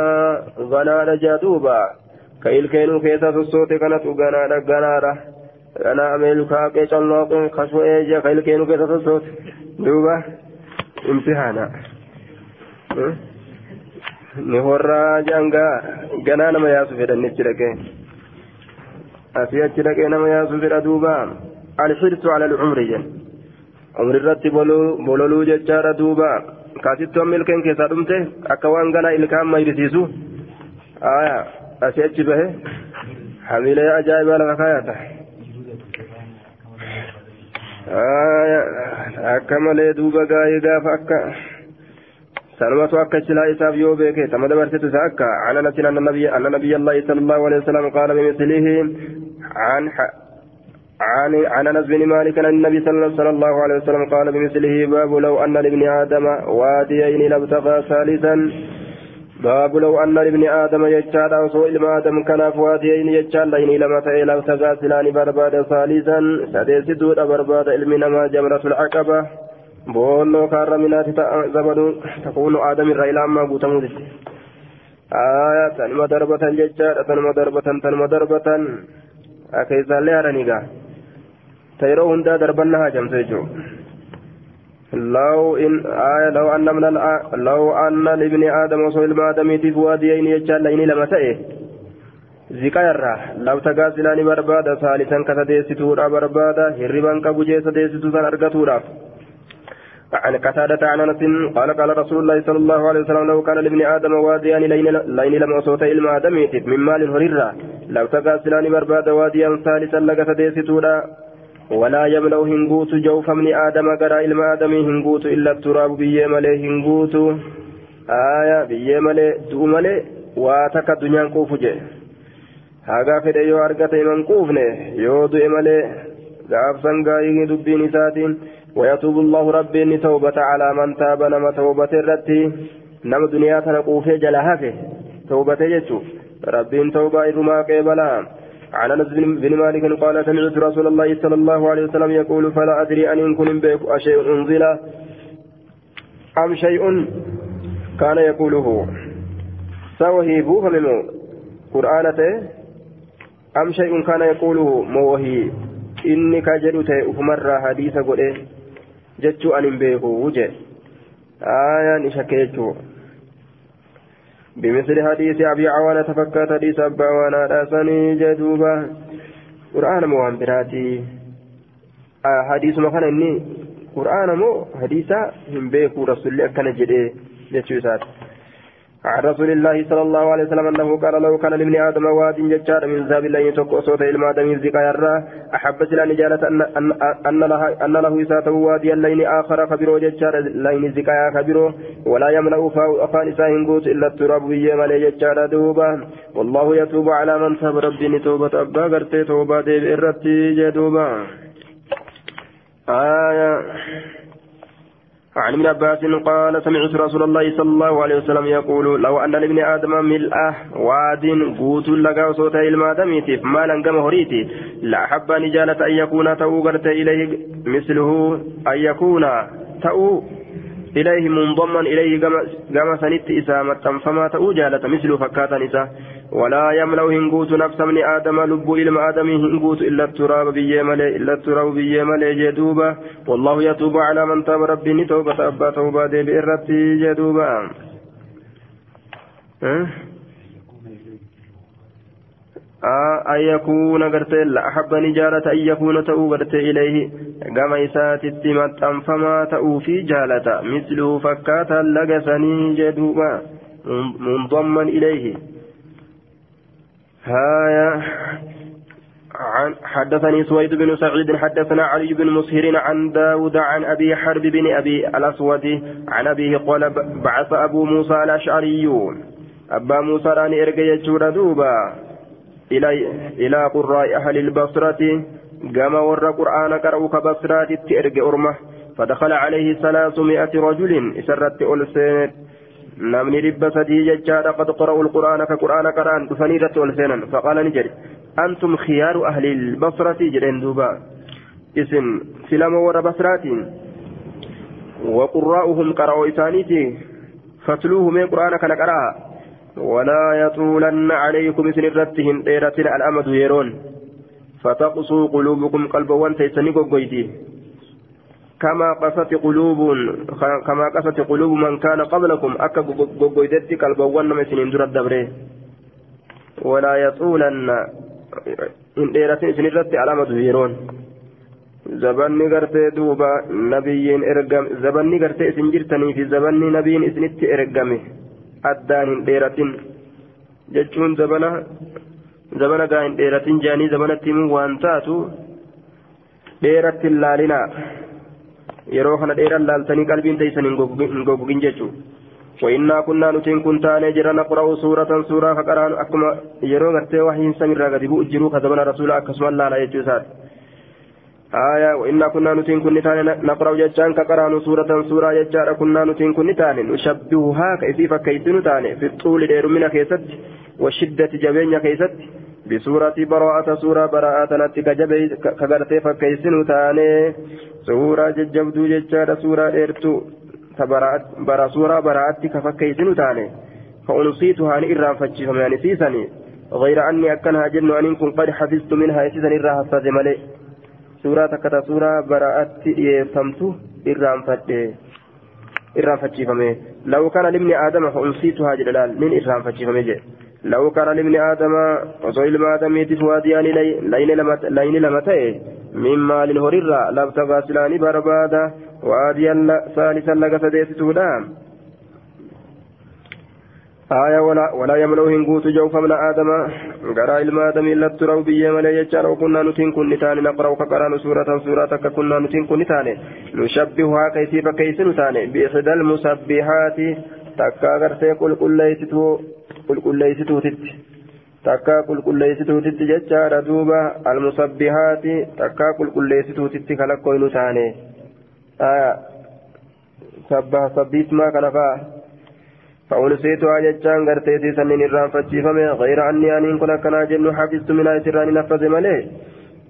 Speaker 1: غنال جدوبا. ka ilkeenuu keessa sossoote kanatu ganaadha ganaadha. Dhanaa ameelu kaaqee calloqee kasu'ee jee ka ilkeenuu keessa sossoote duuba imtihaana. Hmm? Ni horraa jaangaa ganaa nama yaasu fedhan ichi dhaqee. Asii achi dhaqee nama yaasu fedha duuba. Alxirsu ala alcumri jen. Umri irratti bololuu jechaadha duuba. Kaasittu amma ilkeen keessaa dhumte akka waan ganaa ilkaan mayrisiisu aya achi bahe hamiilee ajaa'ibaa lafa kaayata akka malee duuba gaa'ee gaafa akka سلمة أكا شلا إساف يوبيك تم دبرت أكا عن أنس أن النبي أن نبي الله صلى الله عليه وسلم قال بمثله عن عن عن أنس بن مالك أن النبي صلى الله عليه وسلم قال بمثله باب لو أن لابن آدم واديين لابتغى ثالثا. باب لو أن لابن آدم يجعل أو سوء آدم كان فواديين يجعل لين لما تئل ابتغى سلان برباد ثالثا سديسدود برباد علمنا ما جمرة العقبة takuunu aadamirraa ilaa ammaa guutamuu jetti aya tanuma darbatan jechaadha tanuma darbatan tanuma darbatan keessaallee haadhaniigaa ta yeroo hundaa darbanna haajamte jechuu لو إن آية لو أن من لو أن لابن آدم وصول ابن آدم في واديين يجعل لين لما تأه زكايرا لو تقاسلاني بربادا ثالثا كتديستورا بربادا هربا كبجي سديستورا أرقتورا عن قتادة عن أنس قال قال رسول الله صلى الله عليه وسلم لو كان لابن آدم واديان لين لم أصوت إلما آدم من مال هريرة. لو تقاسلان برباد واديا ثالثا لقى سديستورا ولا يملأ هنغوت جوف من آدم قرى إلما آدم هنغوت إلا التراب بيه ملي هنغوت آية بيه ملي دو ملي واتك الدنيا كوفجي haga fedhe yoo argate iman quufne yoo du'e malee gaafsan gaa'ii dubbiin isaatiin ويتوب الله ربي إني توبة على من تاب نما توبة الرتي نما دنيا تنقوفي جلهافه توبة يجو ربي توبة إرما قبلا عن أنس بن مالك قال سمعت رسول الله صلى الله عليه وسلم يقول فلا أدري أن إن كن بك أشيء أنزل أم شيء؟ كان يقوله سوهي بوه منه قرآنته أم شيء؟ كان يقوله موهي inni ka jedhu ta'e ufumarraa hadiisa godhe jechuu an hin beeku je aayaan isa keechuu بمثل حديث أبي عوانة فكات حديث أبا عوانة راسني جدوبا قرآن موان براتي. آه حديث مكان إني قرآن مو حديثا هم بيكو رسول الله كان جدي جتشوسات عن رسول الله صلى الله عليه وسلم أنه قال لو كان لابن آدم واد ججار من ذهب لا يتوقع صوت إلما آدم الزكاة الرا أحب سلا نجالة أن, أن, أن, له, أن له إساته وادي اللين آخر خبرو ججار لين الزكاة خبرو ولا يملأ أفان إساهن قوت إلا التراب بيما لججار دوبا. والله يتوب على من تاب ربي توبة أبا قرتي توبة ديب إرتي جدوبا. آية. عن ابن عباس قال سمعت رسول الله صلى الله عليه وسلم يقول لو أن لابن آدم ملأه واد قوت لقى صوت المادميتف مالا كما هريتي لأحب نجالة أن يكون تأو إليه مثله أن يكون تأو إليه منضما إليه كما سنت إسامة فما تأو جالة مثل فكاتا نساء ولا يملأ هنقوت نفس من آدم لب إلى آدم هنقوت إلا التراب بيملي إلا التراب بيملي جدوبا. والله يتوب على من تاب ربي توبة أبا توبة دي بإرتي جدوبا. أه؟ أن يكون قرتي لا أحب نجالة أن يكون تأو قرتي إليه. كما إسات التمت فما تأو في جالة. مثله فكاتا لقسني جدوبا منضما إليه. هايا. عن حدثني سويد بن سعيد حدثنا علي بن مسهر عن داود عن أبي حرب بن أبي الأسود عن أبيه قال بعث أبو موسى الأشعري. أبا موسى راني إرقى دوبا. إلى قراء أهل البصرة قام ور قرآن قرأوا كبصرات تئرق أرمه فدخل عليه ثلاثمائة رجل إسرت dhibba sadii jechaadha qad qara'u alqur'aana ka qur'aana qara'an dhufanii irratti ol seenan faqaala ni jedhe antum khiyaaru ahli basrati jedheen duuba isin filama warra basraatiin وقراؤهم قرأوا إسانيتي فاتلوه من قرآن كان قرأ ولا يطولن عليكم إسن الرتهم إيرة الأمد يرون. فتقصوا قلوبكم قلبا وانتيسني قويتي كما قست قلوب كما قست قلوب من كان قبلكم أكا غوغويدتي قلبوان مسنين در الدبره ولا يطولن إن ديرتين سنرت علامة يرون. zabanni gartee duuba nabiyyiin ergame zabanni gartee isin jirtanii fi zabanni nabiin isinitti addaan hin dheeratin jechuun zabana zabana gaa hin dheeratin jaanii zabanatti himuu waan taatu dheeratti hin laalinaa yeroo kana dheeran laaltanii qalbiin teeysan hin goggogin jechuudha. وإنا كنا نتين كنت أنا جرى نقرأ سورة سورة فقرأ أكما يرو غرتي وحي سمير غدي بو أجرو كذبنا رسول أكسم الله لا يجوزات آية وإنا كنا نتين كن تاني نقرأ جتان كقرأ سورة سورة جتان كنا نتين كن تاني نشبهها كيف كيسن تاني في الطول دير من كيست والشدة جبين كيست بسورة براءة سورة براءة نتك جبي كغرتي فكيسن تاني suuraa jajjabduu jechaadha suuraa dheertuu bara suuraa baraatti ka fakkeeysinu taane فأنصيتها أن إرى فتشفم يعني سيسني غير أني أكنها جن أن كن قد حفظت منها سيسني إرى حفظ كتا سورة براءت يفهمت إرى فتشفم إرى فتشفم لو كان لابن آدم فأنصيتها جلال من إرى فتشفم جي لو كان لابن آدم وصيل ما آدم يتف واديان لين لمتئ من مال هريرة لابتغى سلاني بربادا واديا ثالثا لك سديستودا آية ولا ولا يملو هنقوت جوف من آدم. قرأ إلما آدم إلا الترو بي ملي يجار وكنا نتين كن نتاني نقرأ وكقران سورة سورة كنا نتين كن نتاني نشبهها كيسيف كيس نتاني بإحدى المسبحات. تكا غرتي قل قل ليستو قل قل ليستو تت takkaa qulqulleessituutitti jechaadha duuba almusabbihaati takkaa qulqulleessituutitti kalakkoynu taane sabbaha sabbiismaa kana fa'a فأنسيتها جتان قرتيتي سنين الرام فجيفمي غير أني أنين كن كنا جن حفظت من أجراني نفذ ملي.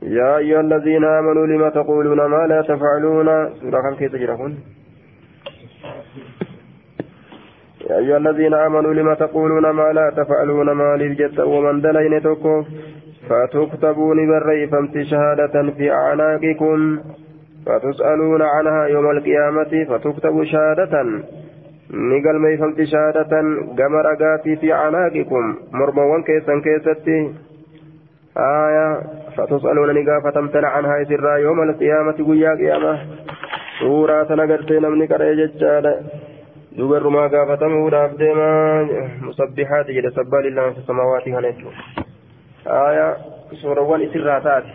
Speaker 1: يا أيها الذين آمنوا لما تقولون ما لا تفعلون؟ سورة كم تجرحون؟ يا أيها الذين آمنوا لما تقولون ما لا تفعلون؟ ما للجد ومن دلين تكو فتكتبون بالري فامت شهادة في أعناقكم. فتسألون عنها يوم القيامة. فتكتب شهادة. Ni galmeeyfamti shahaadatan gama ragaatii fi canaaqikum mormawwan keessan keessatti aya fatus'aluuna ni gaafatamtan canhaa isirraa yooma alqiyaamati guyyaa qiyaama suuraa sana gartee namni qara'e jechaadha dubarrumaa gaafatamuudhaaf deema musabbixaati jedhe sabbaa lillahi fi samaawaati kana jechuudha aya suurawwan isirraa taate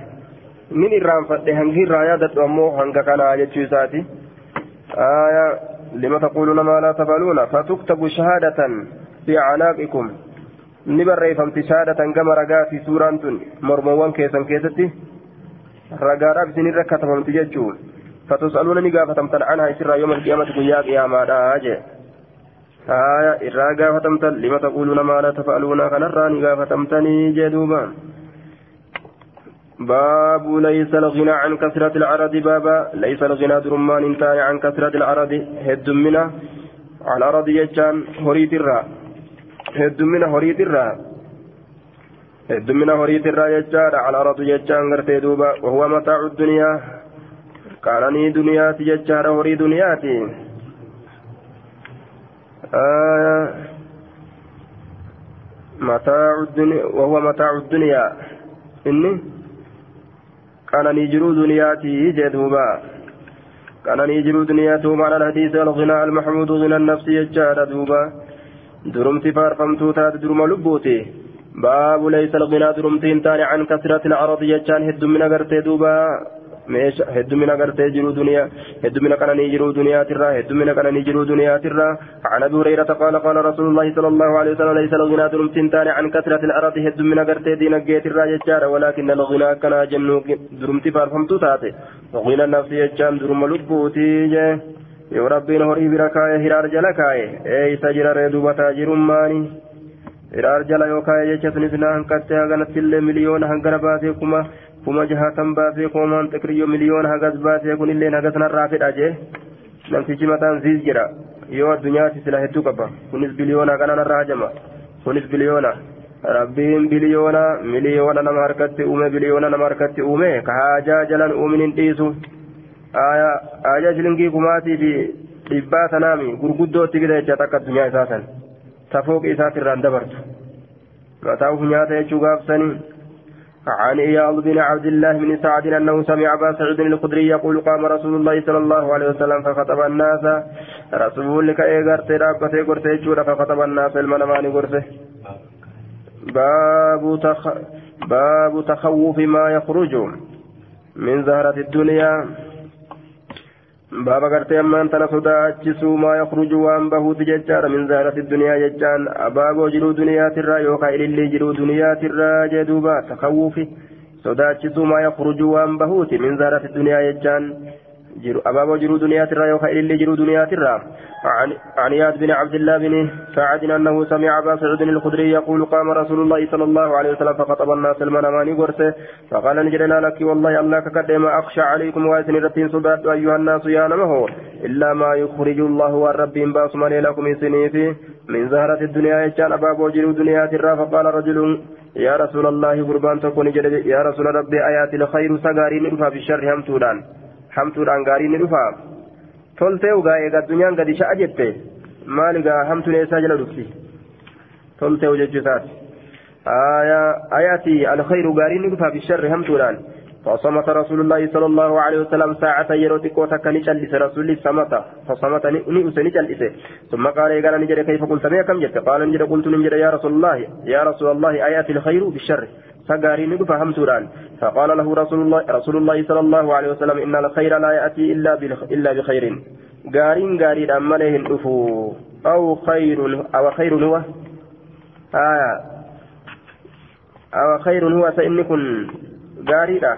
Speaker 1: min irraanfadhe hangi irraa yaadadhu ammoo hanga kanaa jechuu isaati aya لما تقولون ما لا تفعلون فتكتب شهادة في أعناقكم نبري فمت شهادة كما رقا في سورة مرموان كيسا كيستي. رقا رأب سنين ركة فمت ججون فتسألون نقافة تمتن عنها إسرا يوم القيامة قياك يا ما راجع آية إراقا فتمتن لما تقولون ما لا تفعلون خنرا نقافة تمتني جدوبا. باب ليس الغنى عن كثرة العرض بابا ليس الغنى درمان انتهى عن كثرة العرض. هد منا على أرض يجان هريد الرا. هد منا هريد الرا. هد منا هريد الرا يجان على أرض يجان غرتي دوبا. وهو متاع الدنيا. قالني دنياتي يجان هري دنياتي. آه. متاع الدنيا وهو متاع الدنيا. إني قالني جرو دنياتي جدوبا قالني جرو دنياتي معنى الحديث الغنى المحمود غنى النفس يجار دوبا duroomtii faarfamtuu taate duroomti lubbuuti باب ليس الغنى duroomtiin hin taane عن كثرة العرض jechaan heddumina gartee duuba meesha heddumina gartee jiru duniyaa heddumina qananii jiru duniyaatirraa heddumina qananii jiru duniyaatirraa عن ابي هريره قال قال رسول الله صلى الله عليه وسلم ليس الغنى duroomtiin عن كثرة العرض heddumina gartee duniyaa jettu irraa ولكن الغنى kaan jennu duroomtii faarfamtuu taate غنى النفس jechaan duroomti lubbuuti yoo rabbiin horii bira kaa'e hiraar jala kaa'e eeysa jira hiraar jala yoo kaa'e jecha sunis na hanqatte haganattillee miliyoona hangana baasee kuma kuma jahatan baasee koomaan xiqriyyoo miliyoona hagas baasee kunillee hagas narraa fedha jee namtichi mataan ziis jedha yoo addunyaatti sila hedduu qaba kunis biliyoona kana narraa hajama kunis biliyoona rabbiin biliyoona miliyoona nama harkatti uume biliyoona nama harkatti uume ka haajaa jalan uumin hin dhiisu haajaa shilingii kumaatii fi dhibbaa tanaami gurguddootti gida jecha takka addunyaa isaa san tafooqi isaatirraan dabartu mataa uf nyaata jechuu gaafsanii عن إياض بن عبد الله بن سعد أنه سمع أبا سعيد الخدري يقول قام رسول الله صلى الله عليه وسلم فخطب الناس. رسول لك إيغرت رابطة قرتي جورا فخطب الناس المنمان قرته باب تخ... باب تخوف ما يخرج من زهرة الدنيا. baaba gartee ammaan taanaa sodaachisuu ما يخرج waan bahuuti jechaadha من زهرة الدنيا jechaan abaaboo jiruu duniyaatirraa yookaa ilillii jiruu duniyaatirraa jee duuba تخوف sodaachisuu ما يخرج waan bahuuti من زهرة الدنيا jechaan jiruu abaaboo jiruu duniyaatirraa yookaa ilillii jiruu duniyaatirraa عن عن عياض بن عبد الله بن سعد انه سمع ابا سعيد الخدري يقول قام رسول الله صلى الله عليه وسلم فخطب الناس namaan gorse فقال ni jedhe لا والله ما اخشى عليكم waan isin irratti hin sodaadhu ايها الناس yaa nama الا ما يخرج الله waan rabbi baasu لكم isiniifi من زهرة الدنيا jechaan abaaboo jiruu duniyaatirraa فقال رجل يا رسول الله gurbaan tokko yaa rasuula rabbii ايأتي الخير gaariin ni dhufaa بالشر hamtuudhaan hamtuudhaan gaariin ni dhufaa toltee ugaa egaa addunyaan gadi sha'a jette maal egaa hamtuun eessaa jala dhufti? Toltee jechuu isaati. Ayaati alkhayru gaariin ni dhufaa bisharri hamtuudhaan. فصمت رسول الله صلى الله عليه وسلم ساعة يروتك وتكني جلس رسول صمت فصمت نئسني جلس ثم قال قال نجد كيف قلت ما كم جدت قال نجد قلت نجد يا رسول الله يا رسول الله آيات الخير بالشر فقاري نقف همسوران. فقال له رسول الله رسول الله صلى الله عليه وسلم إن الخير لا يأتي إلا إلا بخير. قارين قارين أمله الأفو أو خير أو خير هو؟ آية أو خير هو سإنكم قاريدا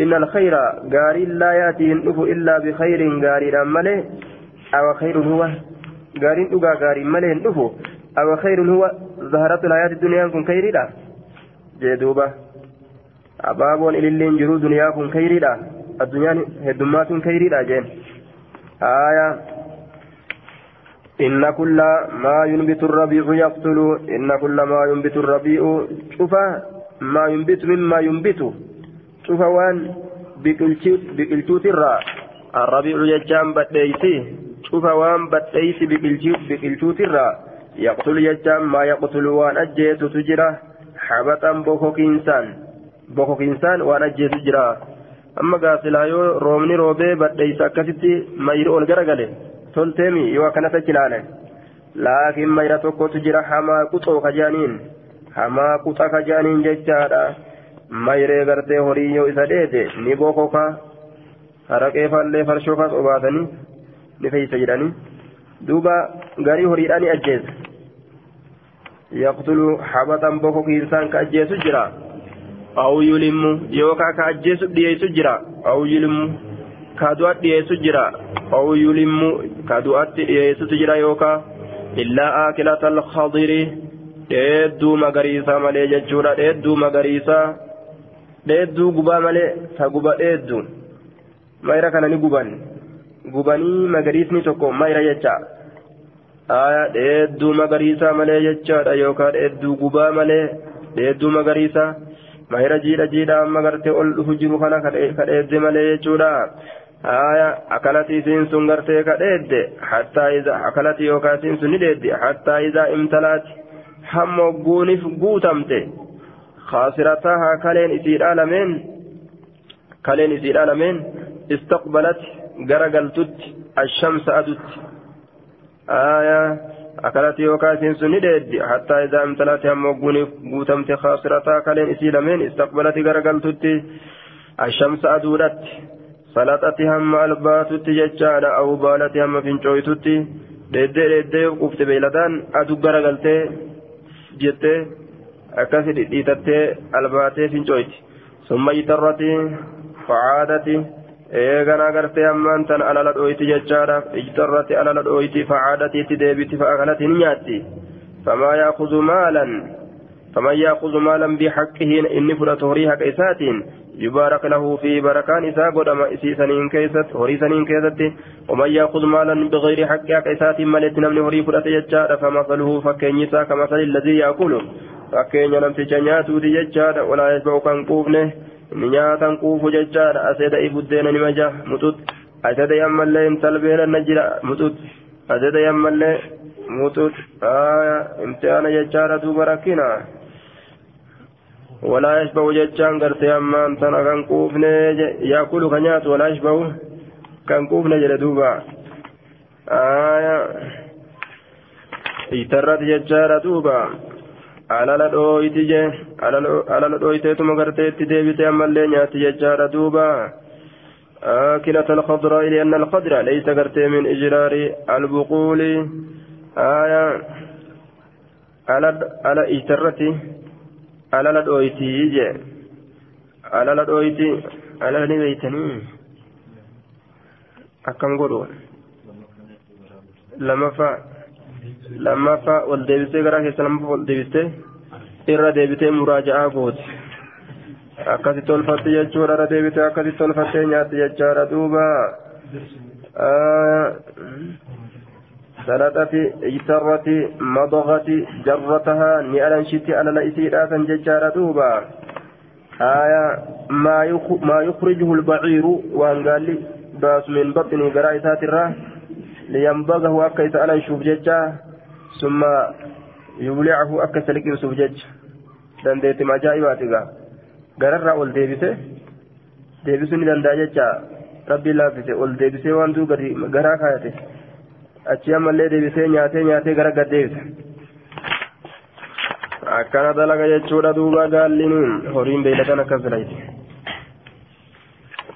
Speaker 1: إن الخير قاري لا يأتي إلا بخير قارين أمله أو خير هو؟ قارين أقا قارين مله الأفو أو خير هو؟ زهرة الحياة الدنيا كن خيردا jeeduuba abaaboon ililleen jiru duniyaa kun kayriidha addunyaan heddummaa kun kayriidha jeen aya إن كل ما ينبت الربيع يقتل إن كل ما ينبت الربيع شوف ما ينبت مما ينبت شوف وان بقلتو ترى الربيع يجام بديسي شوف وان بدأيس بقلشوترا يقتل يجام ما يقتل وان أجيس تجرى habaxan bokokiinsaan. Bokokiinsaan waan ajjeesu jira. Amma gaasilaa yoo roobni roobee badheeysa akkasitti mayri ol garagale tolteemi yoo akkanatti achi ilaale. Laakiin mayra tokkotu jira hamaa quxoo kajaaniin. Hamaa quxa kajaaniin jechaadha. Mayree gartee horii yoo isa dheete ni bokoka. Haraqee farshoo kaas obaasanii ni feeysa jedhanii. Duuba garii horiidhaan ni ajjeesa. Ka ajjeesu jira aw yulimmu yookaa ka ajjeesu dhiyeessu jira aw yulimmu ka du'a dhiyeessu jira aw yulimmu ka du'atti dhiyeessutu jira yookaa illaa aakilata alkhadiri dheedduu magariisaa malee jechuudha dheedduu magariisaa dheedduu gubaa malee ta guba dheedduu mayra kana ni guban gubanii magariisni tokko mayra jecha aayaa dheedduu magariisaa malee jechaadha yookaan dheedduu gubaa malee dheedduu magariisaa mayra jiidha jiidhaan magartee ol dhufu jiru kana kadheedde malee jechuudha aya akkanatti isiin sun gartee kadheedde hattaa isaa akkanatti yookaan isiin sun ni dheedde hattaa isaa imtalaati hamma guuniif guutamte khaasiratahaa kaleen isiidhaa lameen kaleen isiidhaa lameen istaqbalati gara galtutti ashamsa adutti. آية أكلت يوكاسين سندد حتى إذا امتلأت هم قوتمت خاسرتها كلين إسير آلمين استقبلت جرجلتت الشمس أدولت سلطت هم الباتت ججال أو بالت هم فنشويتت ديدي ديدي قفت بيلدان أدو جرجلتي جتي akkasi dhidhiitattee albaatee fincooyti summa ijtarrati facaadati eegana agartee ammaan tan alala dhooyti jechaadha ijtarrati alala dhooyti facaadatiitti deebiti fa'akalati ni nyaatti famaa yaakuzu maalan faman yaakuzu maalan bixaqqihi inni fudhatu horii haqa isaatiin يبارك له في بركان إساء قدما إسيسانين كيست هريسانين كيست ومن يأخذ مالا بغير حق إسات ملت نمن هري فرأت يجار فمثله فكين يسا كمثل الذي يأكله fakkeenya namticha nyaatuuti jechaadha walaa yashba'u kan quufne inni jechaadha aseeda ibuddeena nima ja mutut aseeda yammallee intalbeena na jira mutut aseeda yammallee mutut imtihaana jechaadha duuba rakkina walaa yashba'u jechaan gartee ammaan tana kan quufne yaakulu ka nyaatu walaa yashba'u kan quufne jedhe duuba itarratti jechaadha duuba alala dhooyti je alala dhooyteetuma garteetti deebite ammallee nyaatti jechaadha duuba. آكلة الخضراء لأن الخضراء ليس كرتي من إجرار البقول آية على إجترتي على الأويتي يجي على الأويتي على نبيتني أكم قولوا لما فا lammaffaa ol deebistee garaa keessa lammaffaa ol deebistee irra deebitee muraaja'aa gooti akkasitti tolfatte jechuudha irra deebitee akkasitti tolfattee nyaatti jechaadha duuba سلطتي اجترتي مضغتي جرتها نألنشتي على لئسيرا كان ججارة دوبا آية ما ما يخرجه البعير وان قال لي باس من بطن قرائسات الراه لينبغه أكيس على شوف ججا ثم يبلعه أكا سلكين سوف جج ajaa'ibaatiga gararraa ol deebise deebisuu ni danda'a jecha rabbi laaffise ol deebisee waan duu gadi garaa kaayate achi ammallee deebisee nyaatee nyaatee gara gad deebise akkana dalaga jechuudha duuba gaalliniin horiin beeyladan akkas dalayti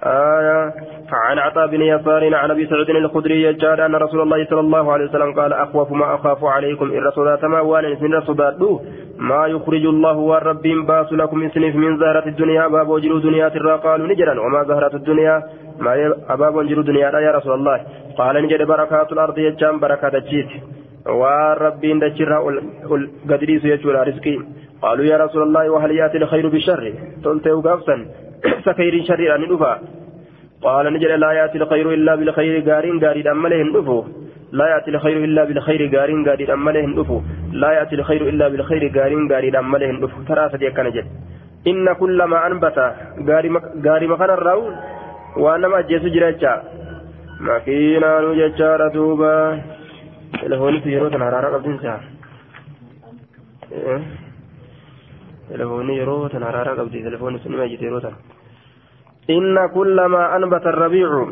Speaker 1: آية عن عطاء بن يسار عن أبي سعيد الخدري jechaadha أن رسول الله صلى الله عليه وسلم قال أخوف ما أخاف عليكم inni isin irratti sodaadhu waan isin irratti sodaadhu ما يخرج الله waan rabbi baasu لكم isiniif من زهرة الدنيا abaaboo jiruu duniyaatirraa قالوا ni jedhan. وما زهرة الدنيا؟ maali abaaboo jiruu duniyaa يا رسول الله. قال ni jedhe بركات الأرض jechaan barkaa dachii jette والرب دجرها قدريس يجور رزقي. قالوا يا رسول الله وهل يأتي الخير بالشر قلت وقفا سكير شريرا ندفا قال نجد لا يأتي الخير إلا بالخير غارين غاري أمله ندفو لا يأتي الخير إلا بالخير غارين غاري أمله ندفو لا يأتي الخير إلا بالخير غارين غاري أمله ندفو ترى سدي كان جد إن كل ما أنبت غاري غاري مكان الراو وأنا ما جيسو جراچا makiinaan jechaadha duuba telefoonni fi yeroo sana haraara qabdiinsa telefoonni yeroo sana haraara qabdi telefoonni sun ima jite yeroo sana inna kullamaa anbata arrabiicu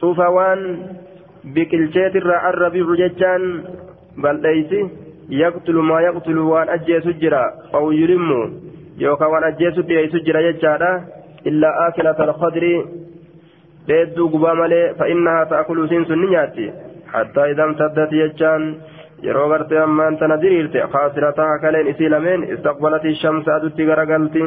Speaker 1: cufa waan biqilcheetirraa arrabiicu jechaan bal'eeysi yaqtulu maa yaqtulu waan ajjeesu jira aw yulimmu yookaan waan ajjeesu dhiyeessu jira jechaadha illaa aakilata alqadri dheedduu gubaa malee fa'innahaa ta'akulu isiin sun ni nyaatti yeroo gartee ammaan tana diriirte kaasirataa kaleen isii lameen istaqbalati shamsa adutti garagalti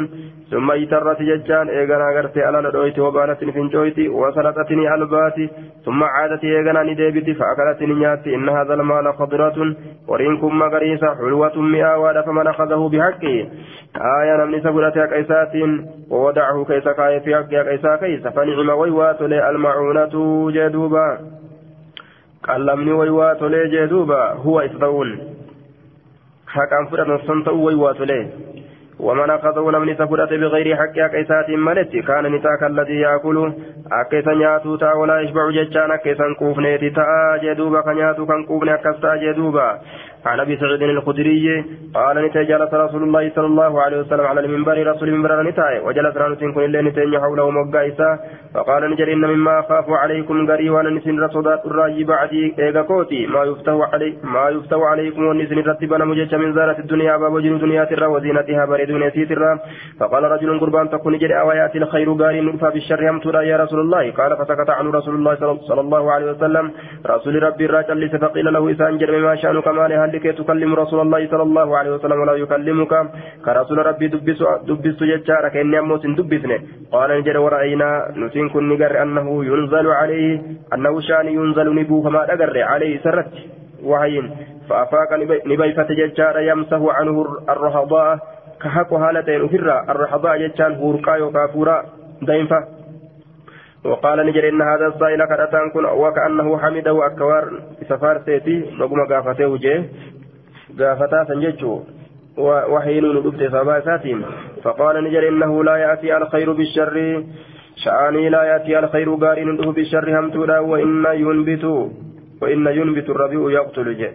Speaker 1: summa itarrati jechaan eeganaa gartee alala dhoyti wabaalatti ni fincooyti wasalaxati ni albaati summa caadati eeganaa ni deebiti fa'akalatti ni nyaatti inna hadha almaala khadratun wariin kun magariisa xulwatun mi'aawaadha faman akadahu bihaqqi آية namni fudhate haqa isaatiin ووضعه keessa kaaye في haqa isaa keessa فنعم waywaa tole المعونة jee duuba qallamni waywaa tolee jee duuba huwa isa ta'uun haqaan fudhatan san ta'uu waywaa tolee ومن أخذه namni isa fudhate بغير حق haqa isaatiin maletti كان ni taa كالذي يأكل. akka isa nyaatu taa ولا يشبع ججان أكيسا كوفنيت تا جدوبا كنياتو كان كوفني أكستا جدوبا. عن أبي سعيد الخدري قال ni taaye جلس رسول الله صلى الله عليه وسلم على المنبر رسول المنبر ni taaye وجلسنا nutiin kan ille ni teenye حوله maqaa isaa فقال ni jedhe إن مما أخاف عليكم garii waan ani isin irratti sodaadhu irraayi بعدي eega kooti ما يفتح علي ما يفتح عليكم waan isin irratti banamu jecha من زهرة الدنيا abaaboo jiruu duniyaatirraa وزينتها bareedduu isiitirraa فقال رجل gurbaan tokkoo ni jedhe اويأتي الخير gaariin ni dhufaa بالشر hamtuurraa يا رسول الله. قال فسكت عنه رسول الله صلى الله عليه وسلم رسول ربي الراجل فقيل له إسان جرم ما شأنك ما لكي تكلم رسول الله صلى الله عليه وسلم ولا يكلمك. كرسول ربي دبس دبس ججارك إني أموت دبسني. قال نجر ورأينا. نسين كن نجر أنه ينزل عليه. أنه شان ينزل نبو فما أجر عليه سرت وهين فأفاق نبيفة ججار يمسه عنه الرهضاء. كحق هالتين أفرا الرهضاء ججان هورقا يوكافورا دينفا وقال نجر إن هذا السائل كرتان كن وكأنه حمده أكوار سفار سيتي نقوم قافته جيه قافتا سنججو. وحين ندبت فما ساتين. فقال نجر إنه لا يأتي الخير بالشر. شأني لا يأتي الخير قارن ندب بالشر همتولا وإن ينبت. وإن ينبت الربيع يقتل جه.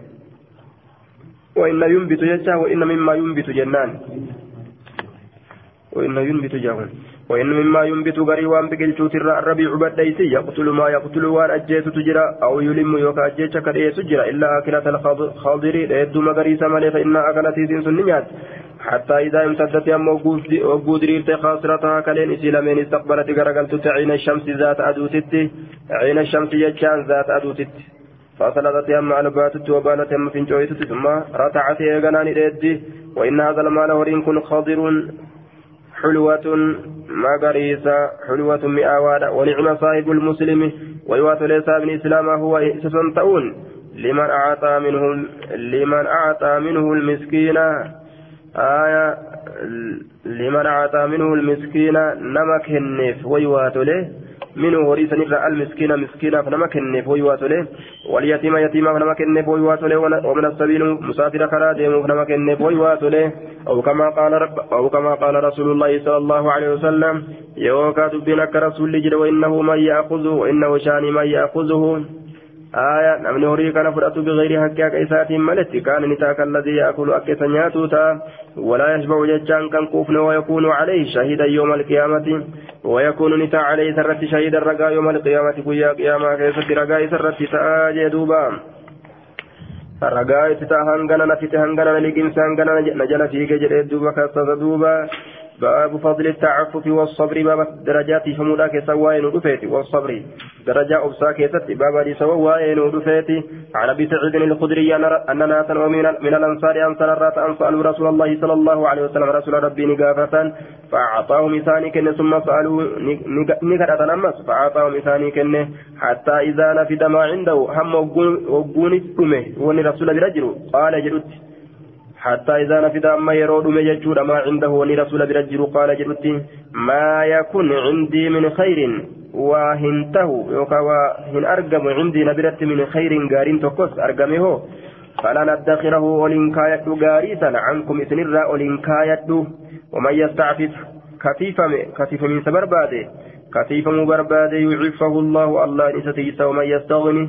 Speaker 1: وإن ينبت جتا وإن مما ينبت جنان. وإن ينبت جهون وإن مما ينبت غري وان بقلتو ترى الربيع بديسي يقتل ما يقتل وان أجيت تجرى أو يلم يوكا أجيت كريه تجرى إلا أكلة الخاضر ليد مغريسة مالي فإن أكلت سين سنيات. حتى إذا امتدت يم وقود ريرت خاسرتها كلين إسلامين استقبلت غرقلت عين الشمس ذات أدوتت عين الشمس يجان ذات أدوتت فصلت يم على باتت وبالت يم فنجويتت ثم رتعت يغنان إيدي وإن هذا المال هورين كن خاضر حلوة مغريسة حلوة مئاوادة. ونعم صاحب المسلم ويوات ليس ابن إسلام هو سسنتؤون لمن أعطى منه لمن أعطى منه المسكين. آية لمن أعطى منه المسكين نمك النف ويوات له منه وريثا نفر المسكين مسكينا فنما كنف ويوات له واليتيم يتيما فنما كنف ويوات له ومن السبيل مسافر كرا ديمو فنما كنف ويوات له أو كما قال رب أو كما قال رسول الله صلى الله عليه وسلم يوكا دبنك رسول جد وإنه من يأخذه وإنه شاني من يأخذه. آية نمني هوري كان فرأت بغير حق كيسات ملت كان نتاك الذي يأكل أكيس نياتوتا ولا يشبع ججان كان كوفن ويكون عليه شهيدا يوم القيامة ويكون نتا عليه سرت شهيدا رقا يوم القيامة كويا قيامة كيست رقا سرت تآجي دوبا. itti ta'a hangana nafite hangana liqimsa hangana najala fiige jedhee duuba kassasa duuba باب فضل التعفف والصبر باب درجات فمولا كسواين ودفيت والصبر. درجة أبسا كيست باب دي سواين ودفيت عن أبي سعيد الخدري أن ناسا من الأنصار أنصار الرات أن رسول الله صلى الله عليه وسلم رسول ربي نقافة فأعطاهم إساني كن ثم سألوا نكرة نمس فأعطاهم إساني كن حتى إذا نفد ما عنده هم وقون اسمه وني رسول برجل قال جلت حتى إذا نفد أما يرود مججود ما عنده وني رسول برجل قال جلت ما يكون عندي من خير وهنته يوكا وهن أرقم عندي نبرت من خير قارين تقص أرقمه فلا ندخره ولن كايت قاريسا عنكم إسنرا ولن كايت ومن يستعفف كفيف كفيف من سبر باده كتيفم برباد يعفه الله الله نستيس ومن يستغني.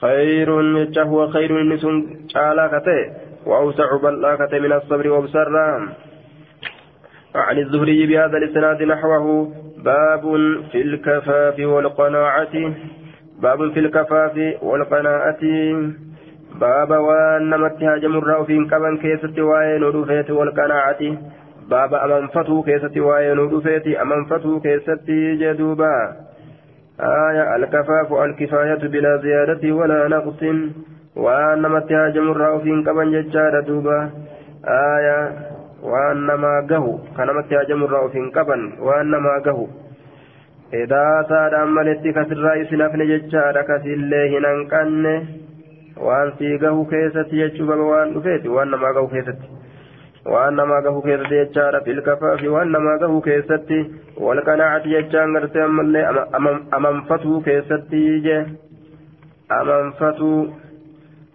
Speaker 1: خير هو خير نسون تعالى كتي وأوسع بلا كتي من الصبر وبسرا عن الزهري بهذا الإسناد نحوه باب في الكفاف والقناعة. باب في الكفاف والقناعة. باب وأن نمت هاجم الرأوفين كمن كيست وين ودفيت والقناعة. باب أمنفتو كيست وين ودفيت أمنفتو كيست جدوبا آية الكفاف الكفاية بلا زيادة ولا نقص وأن ما تهاجم الرأوفين كمن ججار دوبا آية وأن ما قهو كان ما تهاجم الرأوفين كمن وأن ما قهو إذا صار أملت كسر رئيس نفن ججار كسله ننقن وأن في قهو كيست يجب وأن نفيت وأن ما قهو كيست waan namaa gahu keessatti jechaadha filkafaafi waan namaa gahu keessatti walqanaacati jechaan gartee ammallee amanfatuu keessatti je. Amanfatuu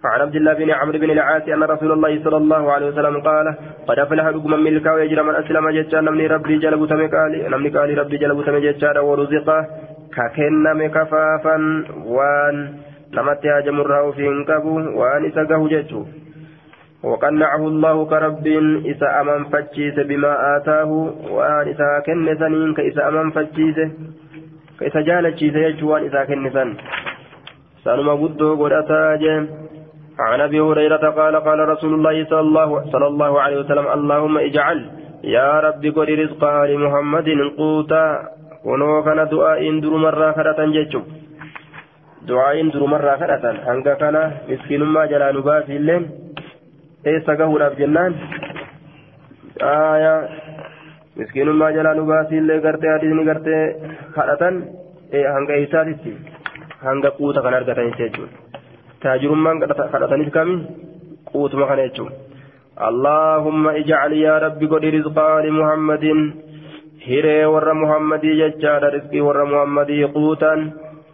Speaker 1: فعن عبد الله بن عمرو بن العاص ان رسول الله صلى الله عليه وسلم قال قد افلح حكم ملكا ويجرى من اسلم جتان نمني ربي جلب تمكالي نمني قالي ربي جلب تمجتان ورزق ككنم كفافا وان نمت هاجم الراو في انكبو وان اسقه جتو وقنعه الله كرب إسا أمن فتشيس بما آتاه وأن إسا كنسنين كإسا أمن فتشيس كإسا جالتشيس يجوان إسا كنسن سألما قدو قد أتاجه عن أبي هريرة قال قال رسول الله صلى الله, صلى الله عليه وسلم اللهم اجعل يا رب قل رزقا لمحمد قوتا kunoo kana du'aa'iin durumarraa kadhatan jechuun du'aa'iin durumarraa kadhatan hanga kana miskiinummaa jalaa nu baasiilleen eessa gahuudhaaf jennaan aayaa miskiinummaa jalaa nu baasiillee gartee hadiisni gartee kadhatan hanga isaatitti hanga quuta kan argatan jechuudha taajirummaan kadhatanis kami quutuma kana jechuudha. اللهم اجعل يا رب قد رزقا لمحمد هيري ور محمدي ججار رزقي ور محمدي قوتا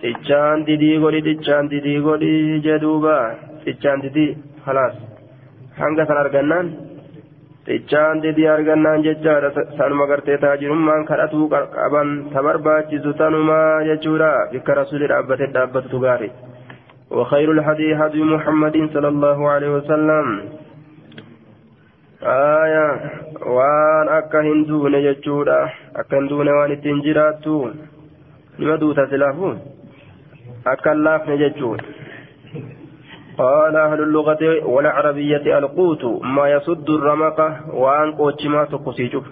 Speaker 1: تجان ديدي قولي تجان ديدي قولي جدوبا تجان ديدي خلاص hanga san argannaan xichaan didii argannaan jechaadha sanuma gartee taajirummaan kadhatuu qaban ta barbaachisu tanumaa jechuudha bikka rasuuli dhaabbate dhaabbatutu gaari وخير الهدي هدي محمد صلى الله عليه وسلم آية وان أكا هندون يجودا أكا هندون وان التنجراتو لما دوتا سلافو أكا اللاف نججود قال أهل اللغة والعربية القوت ما يصد الرمق وأن قوتشما تقصيجف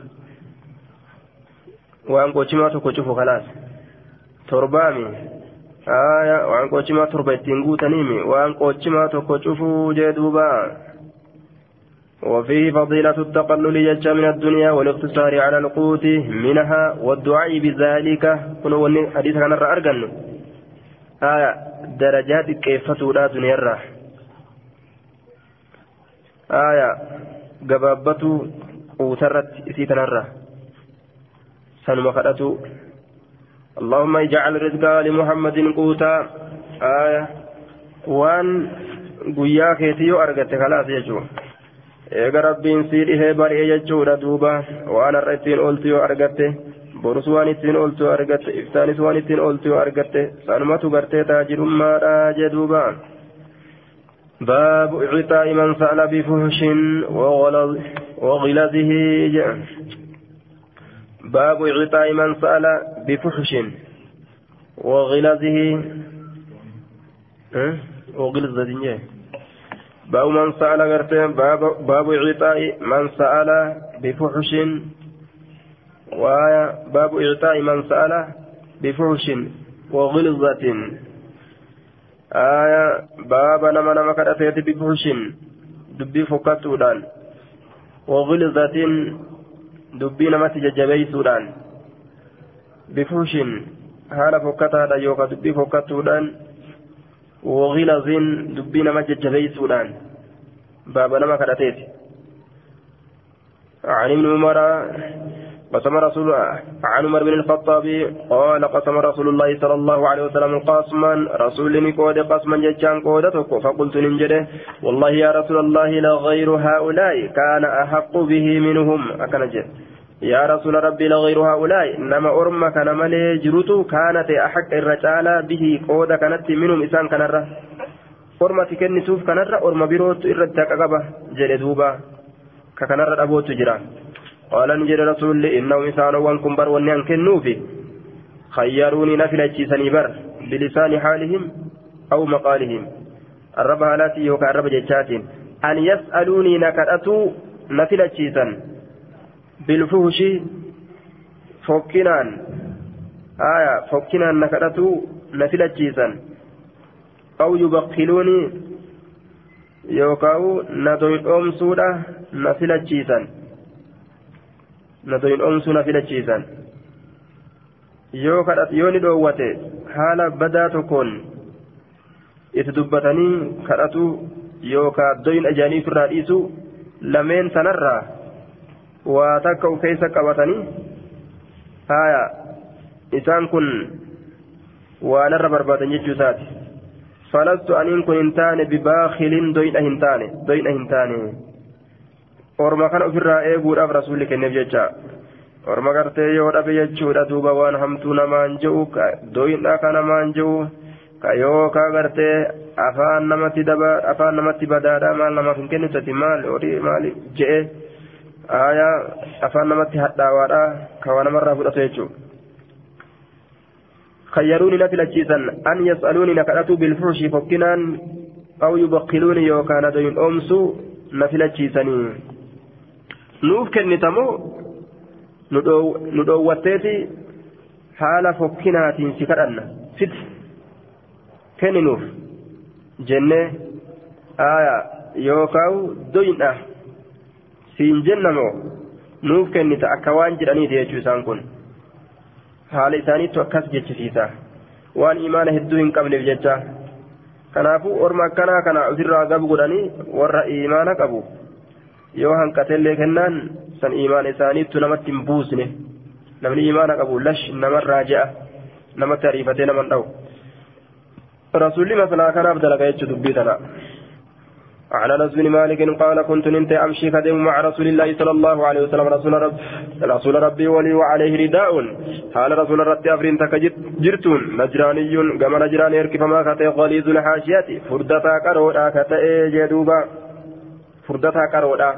Speaker 1: وأن قوتشما تقصيجف خلاص. تربامي. آية. وأن قوتشما تربيتين قوتنيمي وأن قوتشما تقصيجف جدوبا. وفيه فضيلة التقلل يجى من الدنيا والاقتصار على القوت منها والدعاء بذلك. كنوا حديث عن الرأرجن آية. درجات كيف تولى دنيا الرّ آية gabaabbatuu quutarratti isii tanarra sanuma kadhatu اللهم اجعل رزقا لمحمد قوتا آية وان guyyaa keetii yoo argatte kalaas jechuun eega rabbiin sii dhihee bari'e jechuudha duuba waan har'a ittiin ooltu yoo argatte Borus waan ittiin ooltu argatte iftaanis waan ittiin ooltu argatte sanumatu gartee taajirummaadha jee duuba. باب إعطاء من سأل بفحش وغلظه باب إعطاء من سأل بفحش وغلظه وغلظة باب من سأل باب باب من سأل بفحش وآية باب إعطاء من سأل بفحش وغلظة آية بابا نما نما كرتيت بفحش دبي فكتودان وغلظة دبي نما تججبي سودان بفحش haala fokkataadha yookaan dubbii fokkattuudhaan wagilazin dubbii nama jajjabeessuudhaan baaba nama kadhateeti عن ابن عمر قسم رسول عن عمر بن الخطاب قال قسم رسول الله صلى الله عليه وسلم قاسما رسول قود قسما ججان قودتك فقلت ننجده والله يا رسول الله لغير هؤلاء كان أحق به منهم. أكنجد يا رسول ربي لغير هؤلاء إنما أرمى كان ملي جرتو كانت أحق الرجال به قود كانت منهم إسان كنرة. أرمى تكنسوف كنرة أرمى بروت إردك أقبة جلدوبا ككنرة أبوت جران. قال نجد رسول إنهم إسانوا وانكم بر ونيان كنوفي خيروني نفل أجيسني بر بلسان حالهم أو مقالهم. الرب هالاتي يوكا الرب جتشات أن يسألوني نكرأتوا نفل أجيسا بالفهش فكنان. آية فكنان نكرأتوا نفل أجيسا أو يبخلوني يوكاو ندوين أمسودا نفل أجيسا nadoyin oomsuu na filachiisan yoo kadhat yoo ni dhoowwate haala badaa tokkoon itti dubbatanii kadhatu yookaan doyin ajaa'anii ofirraa dhiisu lameen sanarraa waa takka of keessa qabatanii haaya isaan kun waanarra barbaadan jechuu isaati falastu aniin kun hin taane bibaakiliin doyina hin taane doyina hin taane. orma kana ofirraa eeguudhaaf rasuulli kenneef jecha orma gartee yoo dhabe jechuudha duuba waan hamtuu namaan je'u doyinha ka namaan je'u ka yoo ka gartee afaan namatti daba afaan namatti badaadha maal namaaf hin kennitati maal horii maal je'e aayaa afaan namatti hadhaawaadha ka waa namarraa fudhatu jechuudha. خيروني نفل الجيزا أن يسألوني نكرة بالفحش فكنان أو يبقلوني يوكان دين أمسو نفل الجيزاني nuuf kennitamoo nu dhoowwatteeti haala fokkinaatiin si kadhanna fit kenninuuf jennee aya yookaan doyin'a siin jennamoo nuuf kennita akka waan jedhaniiti jechuu isaan kun haala isaaniittu akkas jechisiisa waan imaana hedduu hin qabneef jecha kanaafuu orma akkanaa kana ofirraa gabu godhanii warra imaana qabu. Yoo hanqatellee kennaan san imaana isaaniittu namatti hin buusne namni imaana qabu lash namarraa je'a namatti ariifatee naman dha'u rasuulli masalaa kanaaf dalaga jechuu dubbii tana عن انس بن مالك قال كنت ننت امشي كدم مع رسول الله صلى الله عليه وسلم رسول رب رسول ربي ولي وعليه رداء قال رسول ربي افرين جرتون نجراني كما نجراني اركب ما كتئ غليظ الحاشيات فردتا كرودا كتئ جدوبا furdataa qaroodha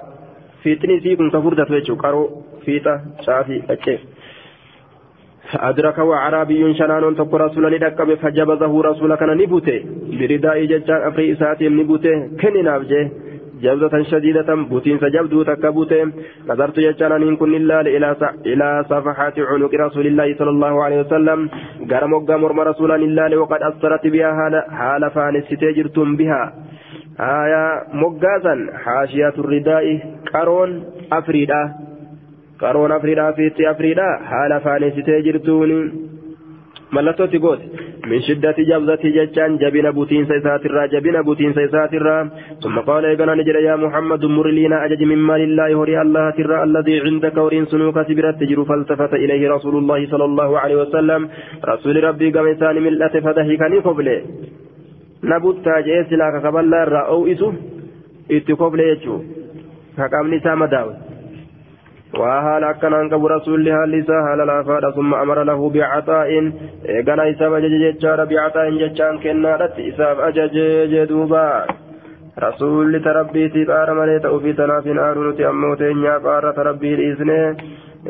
Speaker 1: fiixni isii kun ka furdatu jechuudha qaroo fiixa caafii dhaqqee. أدرك وعربي شنان تقو رسولا لدقب فجبزه رسولا كان نبوته برداء ججان أفري إساتي نبوته كن نابجه جبزة شديدة بوتين سجبدو تكبوته نظرت ججان أن كن الله إلى صفحات عنق رسول الله صلى الله عليه وسلم قرم وقام رسولا الله وقد أثرت بها حال فانس تجرتم بها آية مقازا حاشية الرداء قرون أفريدا قرون أفريدا في أفريدا حال فانستي جرتوني ملتوتي قوت من شدة جبزة ججان جبين بوتين سيسات الرا جبين بوتين سيسات الرا ثم قال إيقنا نجر يا محمد مر لنا أجج من مال الله هري الله ترى الذي عندك ورين سنوك سبرت تجر فالتفت إليه رسول الله صلى الله عليه وسلم رسول ربي قمتان ملة فدهكني قبله nabuttaa jee silaa kakaballaa irraa oo'isu itti kofle jechuu kaqabni isaa madaawe. Waa haala akkanaan qabu rasuulli haalli isaa haala laafaadha summa amara lahu bicaxaa'in eegala isaaf ajaje jechaadha bicaxaa'in jechaan kennaadhatti isaaf ajajee jee duubaa rasuulli tarabbiitii qaara malee ta'uufii tanaaf hin aaru nuti ammoo teenyaa qaara tarabbii dhiisnee.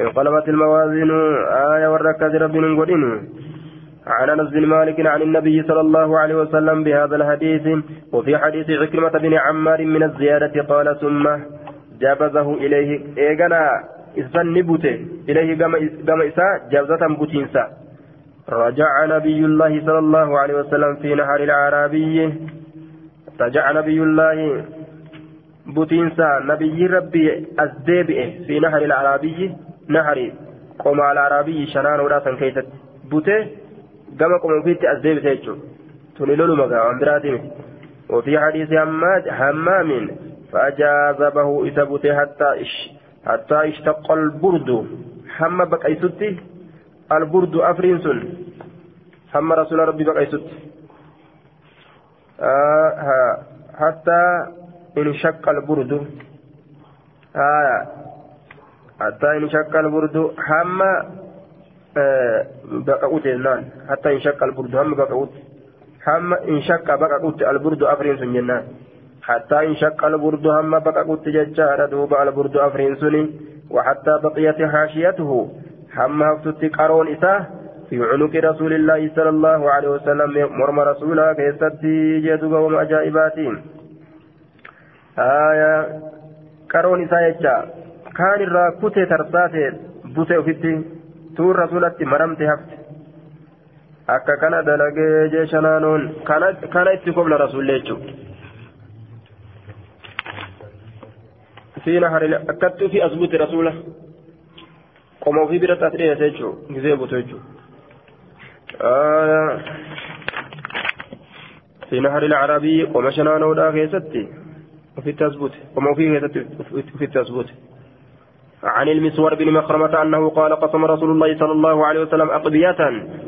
Speaker 1: Inqalabat ilmawaaziinu aaya warra akkasii rabbiin hin godhinu. عن أنس بن مالك عن النبي صلى الله عليه وسلم بهذا الحديث وفي حديث عكرمة بن عمار من الزيادة قال ثم جابزه إليه إيغنا إذن نبوته إليه قام إساء جابزة بوتينسا. رجع نبي الله صلى الله عليه وسلم في نهر العربي رجع نبي الله بوتينسا نبي ربي أزديبئ في نهر العربي نهر قوم العربي شنان وراسا كيست بوته. As deebise jechuudha tuni loluma gaa waan biraatii miti وفي حديث حماد حمام فأجاذبه إثبت حتى إش حتى اشتق البرد حم بقيستي البرد أفرين سن حم رسول ربي بقيستي آه حتى انشق البرد آه حتى انشق البرد حم بقعوت النان حتى انشق البرد. هم بقعوت هم انشق بقعوت البرد أفرين سن جنان حتى انشق البرد هم بقعوت ججار دوب البرد أفرين سن. وحتى بقيت حاشيته. هم هفتت قرون إساه في عنق رسول الله صلى الله عليه وسلم مرم رسولا كيستي جدوب وما أجائباتين آية قرون إساه كان الراكوت ترساتي بوتي وفتي tuun rasulatti maramte hafte akka kana dalagee jecha naanoon kana itti kobla rasullee jechuudha. fiina harile akkatti ofii as bute rasula qoma ofii biratti as dhiyeesse jechuudha gizee butu jechuudha. fiina harile arabii qoma shanaanoodhaa keessatti ofitti as bute qoma ofii keessatti ofitti as bute. عن المسور بن مخرمة أنه قال قسم رسول الله صلى الله عليه وسلم أقبية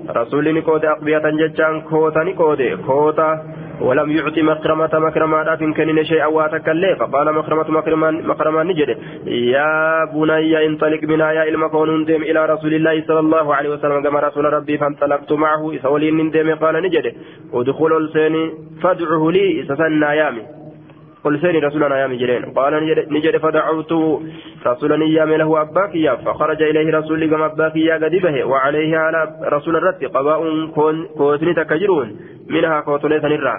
Speaker 1: رسول نكود أقبية ججان كوتا نكود كوتا. ولم يعطي مكرمة مكرمة لا تمكن شيئا واتكلي فقال مكرمة مكرمة مكرمة نجد. يا بني انطلق بنا يا المكون إلى رسول الله صلى الله عليه وسلم. كما رسول ربي فانطلقت معه. إسولين ديم قال نجد. ادخل السين فادعه لي. إسسنا يامي قل سيني رسولنا يا مجرين قال نجد فدعوت. رسولا يام له أباكيا فخرج إليه رسول كما أباكيا قد به وعليه على رسول الرد قباء كوتني تكجرون. منها كوتني تنرى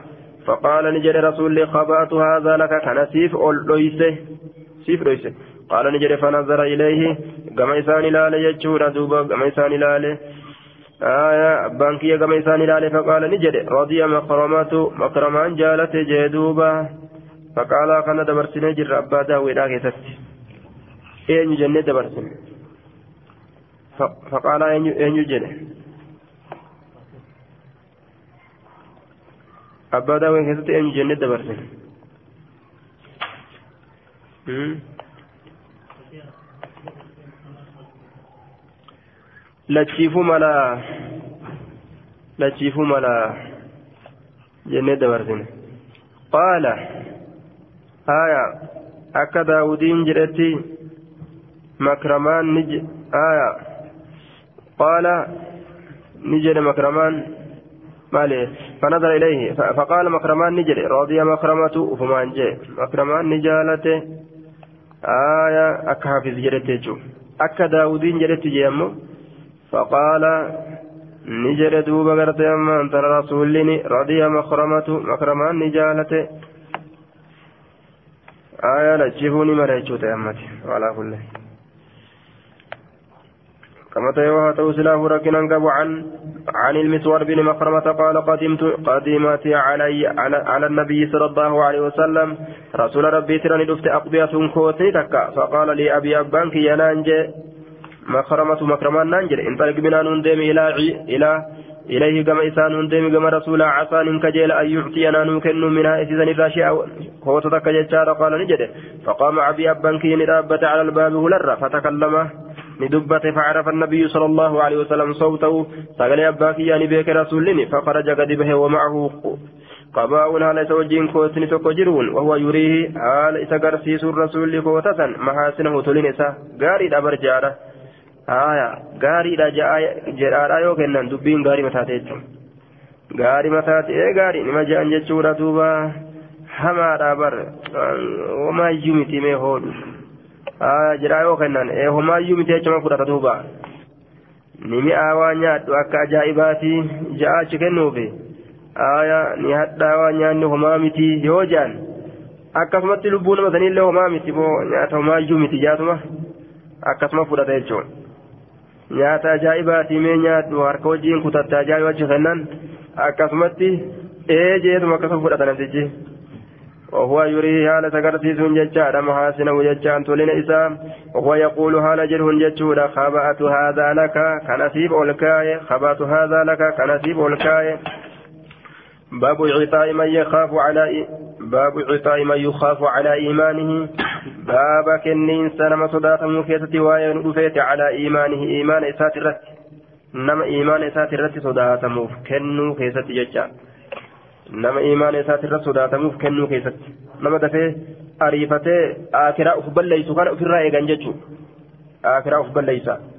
Speaker 1: فقال نجد رسول خبأت هذا لك كان سيف أولويسه سيف لويسه قال نجد فنظر إليه. كما إسان لا يجور دوبا كما إسان لا آية بانكية كما إسان لا فقال نجد رضي مكرمات مكرمان جالت جدوبا فقال كان دبرسني جر أبا داوي لا كيست أين جنة دبرسن فقال أين جنة أبا داوي كيست أين جنة دبرسن lachiifuu mala lachiifuu mala jennee dabarsine qaala. Akka daawudiin jedhetti makramaan ni aya. Qaala ni jedhe makramaan مالي فنظر إليه فقال مكرمان نجري رضي مكرمة فمان جي مكرمان نجالته آية أكهافز جرتي أكا داودين جرتي جيمو فقال نجري دوبا غرتي أما أنت رسولني رضي مكرمة مكرمان نجالته آية لجيفوني مريجو تأمتي وعلى كل كما تيوها توسلاه ركنا قبو عن عن المسور بن مخرمة قال قدمت قدمت علي على, على النبي صلى الله عليه وسلم. رسول ربي تراني دفت أقبية كوتي تكا فقال لي أبي أبانك يا نانجي مخرمة مكرمان نانجل انطلق بنا نندم إلى إلى إليه كما إسان هندم كما رسول عسى إن كجيل أن يعطينا نوكن منها إذن الراشي هو تتك ججار قال نجد. فقام أبي أبان كي ندابة على الباب هلر فتكلم. ندبت فعرف النبي صلى الله عليه وسلم صوته. سقل أبا كي بيك رسولني فخرج قد ومعه. قباء هال سوجين كوتني تكجرون وهو يريه. هال إسقرسيس الرسول كوتة محاسنه تلنسا قاري دبر جاره kennan dubbiin gaarii mataate jechuun gaarii mataate ee gaarii nima je'an jechuudha duuba hamaadha bar homaayyuu miti mee hoodhu aya jedhaa yoo kennan ee homaayyuu miti jechuma fudhata duuba nimi aawaa nyaadhu akka ajaa'ibaatii ja'aachi kennuufi aya ni hadhaa waa nyaanni homaa miti yoo je'an akkasumatti lubbuu nama saniillee homaa miti moo nyaata homaayyuu miti jaatuma akkasuma fudhata jechuudha. Nyaata ajaa'ibaatii mee nyaadhu harka wajjiin kutatte ajaa'iba kennan. Akkasumatti ee jeetuma akkasuma fudhata namtichi. وهو يريه هالة تقرسيس ججارة محاسنه ججان تولين إسام وهو يقول هالة جره ججورة خبأت هذا لك كنسيب أولكاي خبأت هذا لك كنسيب أولكاي باب إعطاء من يخاف على باب إعطاء من يخاف على إيمانه باب كنين سنما صداة مكيتة وين على إيمانه إيمان إسات الرت نما إيمان إسات الرت صداة مف كنو كيسة ججان nama imaana isaatirra sodaatamuuf kennuu keessatti nama dafee ariifatee aakiraa uf balleeysu kana ofirraa eegan jechuudha aakiraa uf balleeysa. آية نما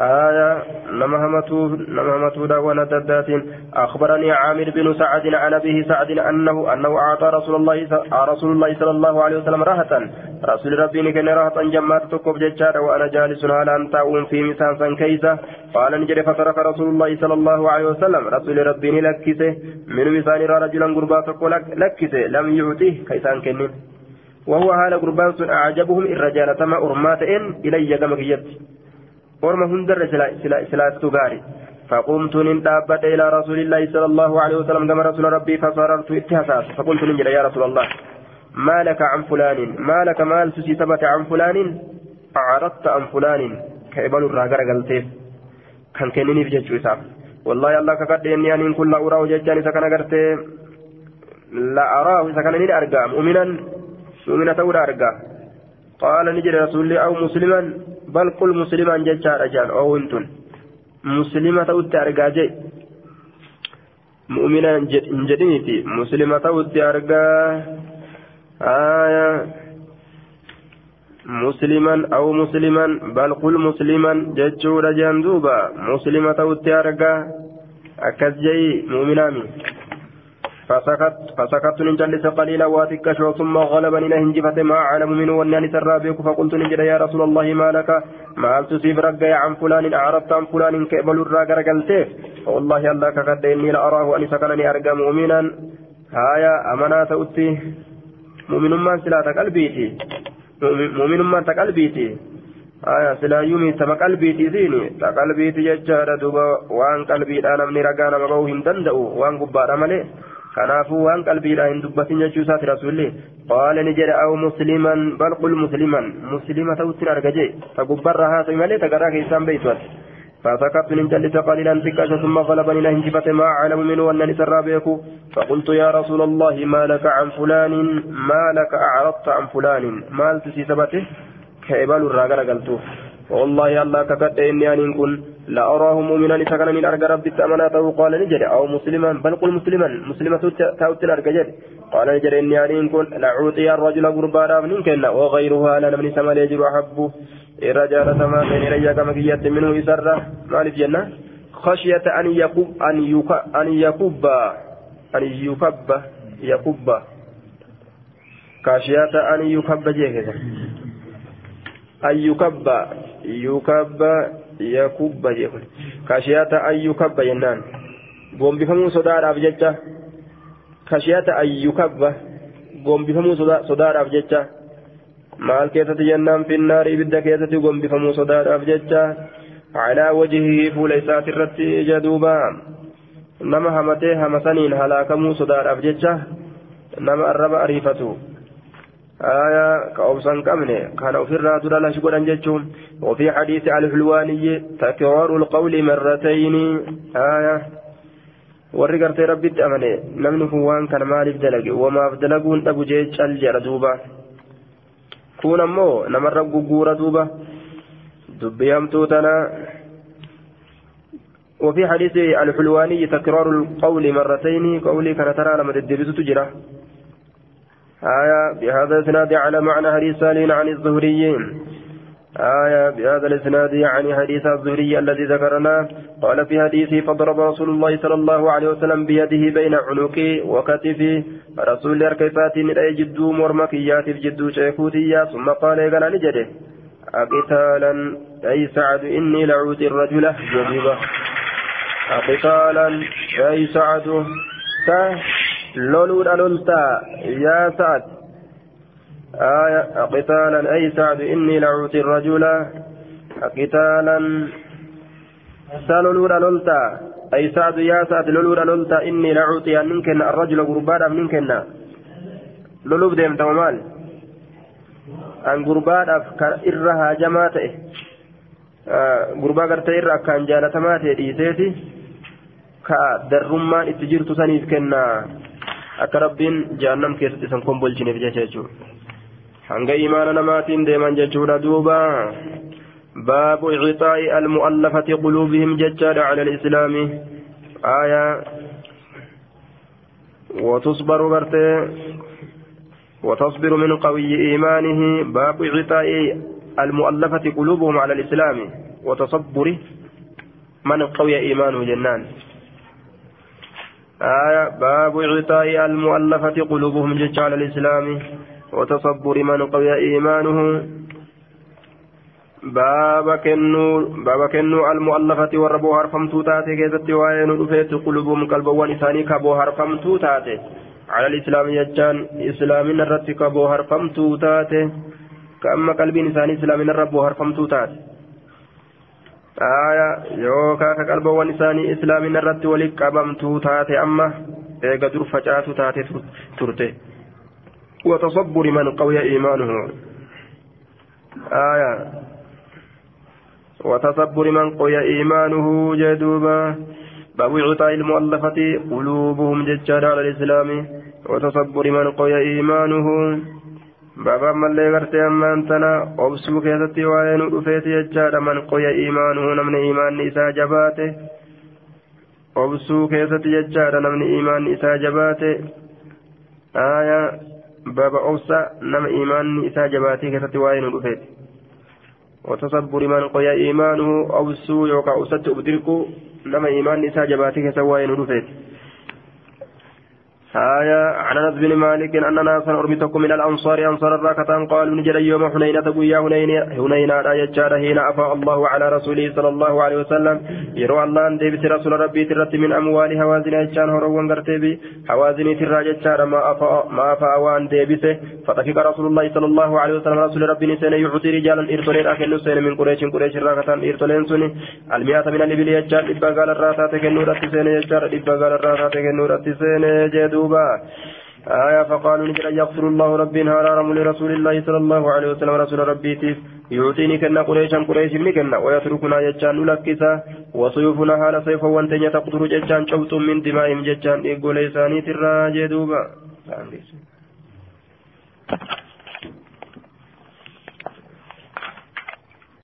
Speaker 1: همتو نما همتو دعوانا دداتين أخبرني عامر بن سعد عن أبيه سعد أنه أنه أعطى رسول الله رسول الله صلى الله عليه وسلم راحة. رسول ربي كان راحة جمعت تكوب ججارة وأنا جالس على أن تأوم في مسان سن كيسة قال نجري فترك رسول الله صلى الله عليه وسلم. رسول ربي لكسه من مسان رجلا قربا لكسه لم يعطيه. كيسان كنين. وهو هذا قربان أعجبهم الرجال تما أرمات إن إلي كما orma hundarra silaattu gaari. فقمت نندابت إلى رسول الله صلى الله عليه وسلم كما رسول ربي فصررت اتهساس فقلت نجد يا رسول الله ما لك عن فلان ما لك مال ثبت عن فلان أعرضت عن فلان كإبل الراجر قلتيف كان كنني في جيش والله الله كقد إني أن كل أراه جيشان سكن قرتي لا أراه سكن أرقى مؤمنا مؤمنة أرقى قال نجد رسول أو مسلما بل قل مسلما ججار أجان أو انتن مسلمة أوتي أرقاجي مؤمنا جدينتي مسلمة أوتي أرقا آية. مسلما أو مسلما بل قل مسلما ججور جندوبا مسلمة أوتي أرقا أكزجي مؤمنامي فسكت فسكت نجلس قليلا واتكشوا ثم غلبني نهنجفة ما أعلم منه والناني سرابيك فقلت نجد يا رسول الله ما لك؟ ما تصيب رقي عن فلان؟ أعرضت عن فلان كيبل الراقر قلته والله الله كقد إني لأراه أن سكنني أرقى مؤمنا. هايا أمنا تؤتي. مؤمن من سلا تقلبيتي. مؤمن من تقلبيتي. آية سلا يومي تما قلبيتي زيني. تقلبيتي ججارة دوبا. وان قلبي أنا من رقانا مبوهن دندأو وان قبارا مليه kanaafuu waan qalbiidhaa hin dubbatin jechuu isaati rasuulli qaala ni jedhe aw musliman bal qul musliman muslima ta'uttiin arga jee ta gubbarra haasawi malee ta garaa keessaan beeytu ati فسكت من جلس قليلا تكاش ثم غلبني نهنجفة ما أعلم منه أن نسر بيك فقلت يا رسول الله ما لك عن فلان ما لك أعرضت عن فلان ما تسي ثبته كإبال الراجل قلتوه والله الله ككت إني أن كن لا أراه مؤمنا سكن من أرجى ربي أمانته قال نجري. أو مسلما. بل قل مسلما. مسلمة تاوت الأرجى قال نجري. إني أن كن. لأعطي الرجل قربانا من كنا. وغيرها لنا من سما يجر أحب. الرجال سما بين إلي كما كيت منه يسرى ما جنة. خشية أن يكب أن يك أن يكب. أن يكب. يكب. خشية أن يكب جيكا أن يكب. yukabba yakubba jechuun kashiyaata an yukabba jennaan. Gombifamuu sodaadhaaf jecha. Kashiyaata an yukabba gombifamuu sodaadhaaf jecha. Maal keessatti jennaan? Finnaari ibidda keessatti gombifamuu sodaadhaaf jecha. Calaa wajihii fuula isaati irratti ija duuba. Nama hamatee hamasaniin halaakamuu sodaadhaaf jecha. Nama arraba ariifatu آية كأوبسان كمني كان أفرنا درا شكرا جتشون وفي حديث الحلواني تكرار القول مرتين آية rabbitti amane namni kun waan kana maaliif dalage wamaaf dalaguun dhabu jee cal jedha duuba kun ammoo namarra gugguura duuba dubbiyamtuu tana وفي حديث الحلواني تكرار القول مرتين قولي كان ترى لما تدبسوا تجرى آية بهذا الإسناد على معنى حديث سالين عن الزهريين آية بهذا الإسناد يعني حديث الزهري الذي ذكرناه قال في حديثه فضرب رسول الله صلى الله عليه وسلم بيده بين عنقي وكتفي رسول أركيفات لا يجدو مرمكيات جدو شيخوتيا ثم قال قال نجده أقتالا أي سعد إني لعوت الرجل. جذبة. أقتالا أي سعد. لولو لولتا يا سعد آية قتالا أي سعد إني لعوتي الرجل قتالا سلولو لولتا أي سعد يا سعد لولو لولتا إني لعوتي منكن الرجل قربانا منكن maal an gurbaadhaaf ka irra haajamaa ta'e gurbaa gartee irra akkaan jaalatamaa ta'e dhiiseeti ka darrummaan itti jirtu akka rabbiin jahannam keessatti isan kombolchineef jecha jechuudha. Hanga imaana namaatiin deeman jechuudha duuba. باب إعطاء المؤلفة قلوبهم ججال على الإسلام آية وتصبر برته وتصبر من قوي إيمانه باب إعطاء المؤلفة قلوبهم على الإسلام وتصبر من قوي إيمانه جنان آية باب إعطاء المؤلفة قلوبهم جج على الإسلام وتصبر من قوي إيمانه. باب كنو باب كنو المؤلفة والربو هرفمتو تاتي كيست وين رفيت قلوبهم قلبوا إساني كابو هرفمتو تاتي على الإسلام يجان إسلام الرت كابو هرفمتو تاتي كأما قلبي إساني إسلام الربو هرفمتو تاتي آية يوكا كقلبوا إساني إسلام الرت ولك قبمتو تاتي أما إيقا در فجاتو تاتي ترتي وتصبر من قوي إيمانه آية وتصبر من قوي إيمانه جدوبا باب إعطاء المؤلفة قلوبهم ججار على الإسلام وتصبر من قوي إيمانه بابا من اللي غرتي أما أنتنا أبسو كيستي وين رفيت ججار من قوي إيمانه نمن إيمان إسا جباته أبسو كيستي ججار نمن إيمان إسا جباته آية بابا أوسا نم إيمان إسا جباته كيستي وين رفيت وتصبر من قوي إيمانه السوء يوقع أسد أبدركو نما إيمان نساء جباتك سواين رفيت آية عن أنس بن مالك أن ناسا أرمتكم من الأنصار أنصار الراكة قالوا نجد يوم حنين تقويا حنين حنين لا يجار حين أفاء الله على رسوله صلى الله عليه وسلم. يروى الله أن ديبت رسول ربي ترت من أموال هوازن يجان هروا قرتبي هوازن ترى يجار ما أفاء ما أفاء وأن ديبته فتفق رسول الله صلى الله عليه وسلم رسول ربي نسين يعطي رجالا إرتولين أكل نسين من قريش قريش الراكة إرتولين سني. المئة من الإبل يجار إبقى قال الراتات كنور التسين يجار إبقى قال الراتات كنور التسين جدو. دوبا آية فقالوا نجد يغفر الله ربي هرارم لرسول الله صلى الله عليه وسلم رسول ربي تيف. يعطيني كنا قريشا قريش من كنا. ويتركنا جتان نلكسا. وسيوفنا هذا سيفا وانتين تقدر جتان شوط من دمائهم جتان إيقو ليساني تراجي دوبا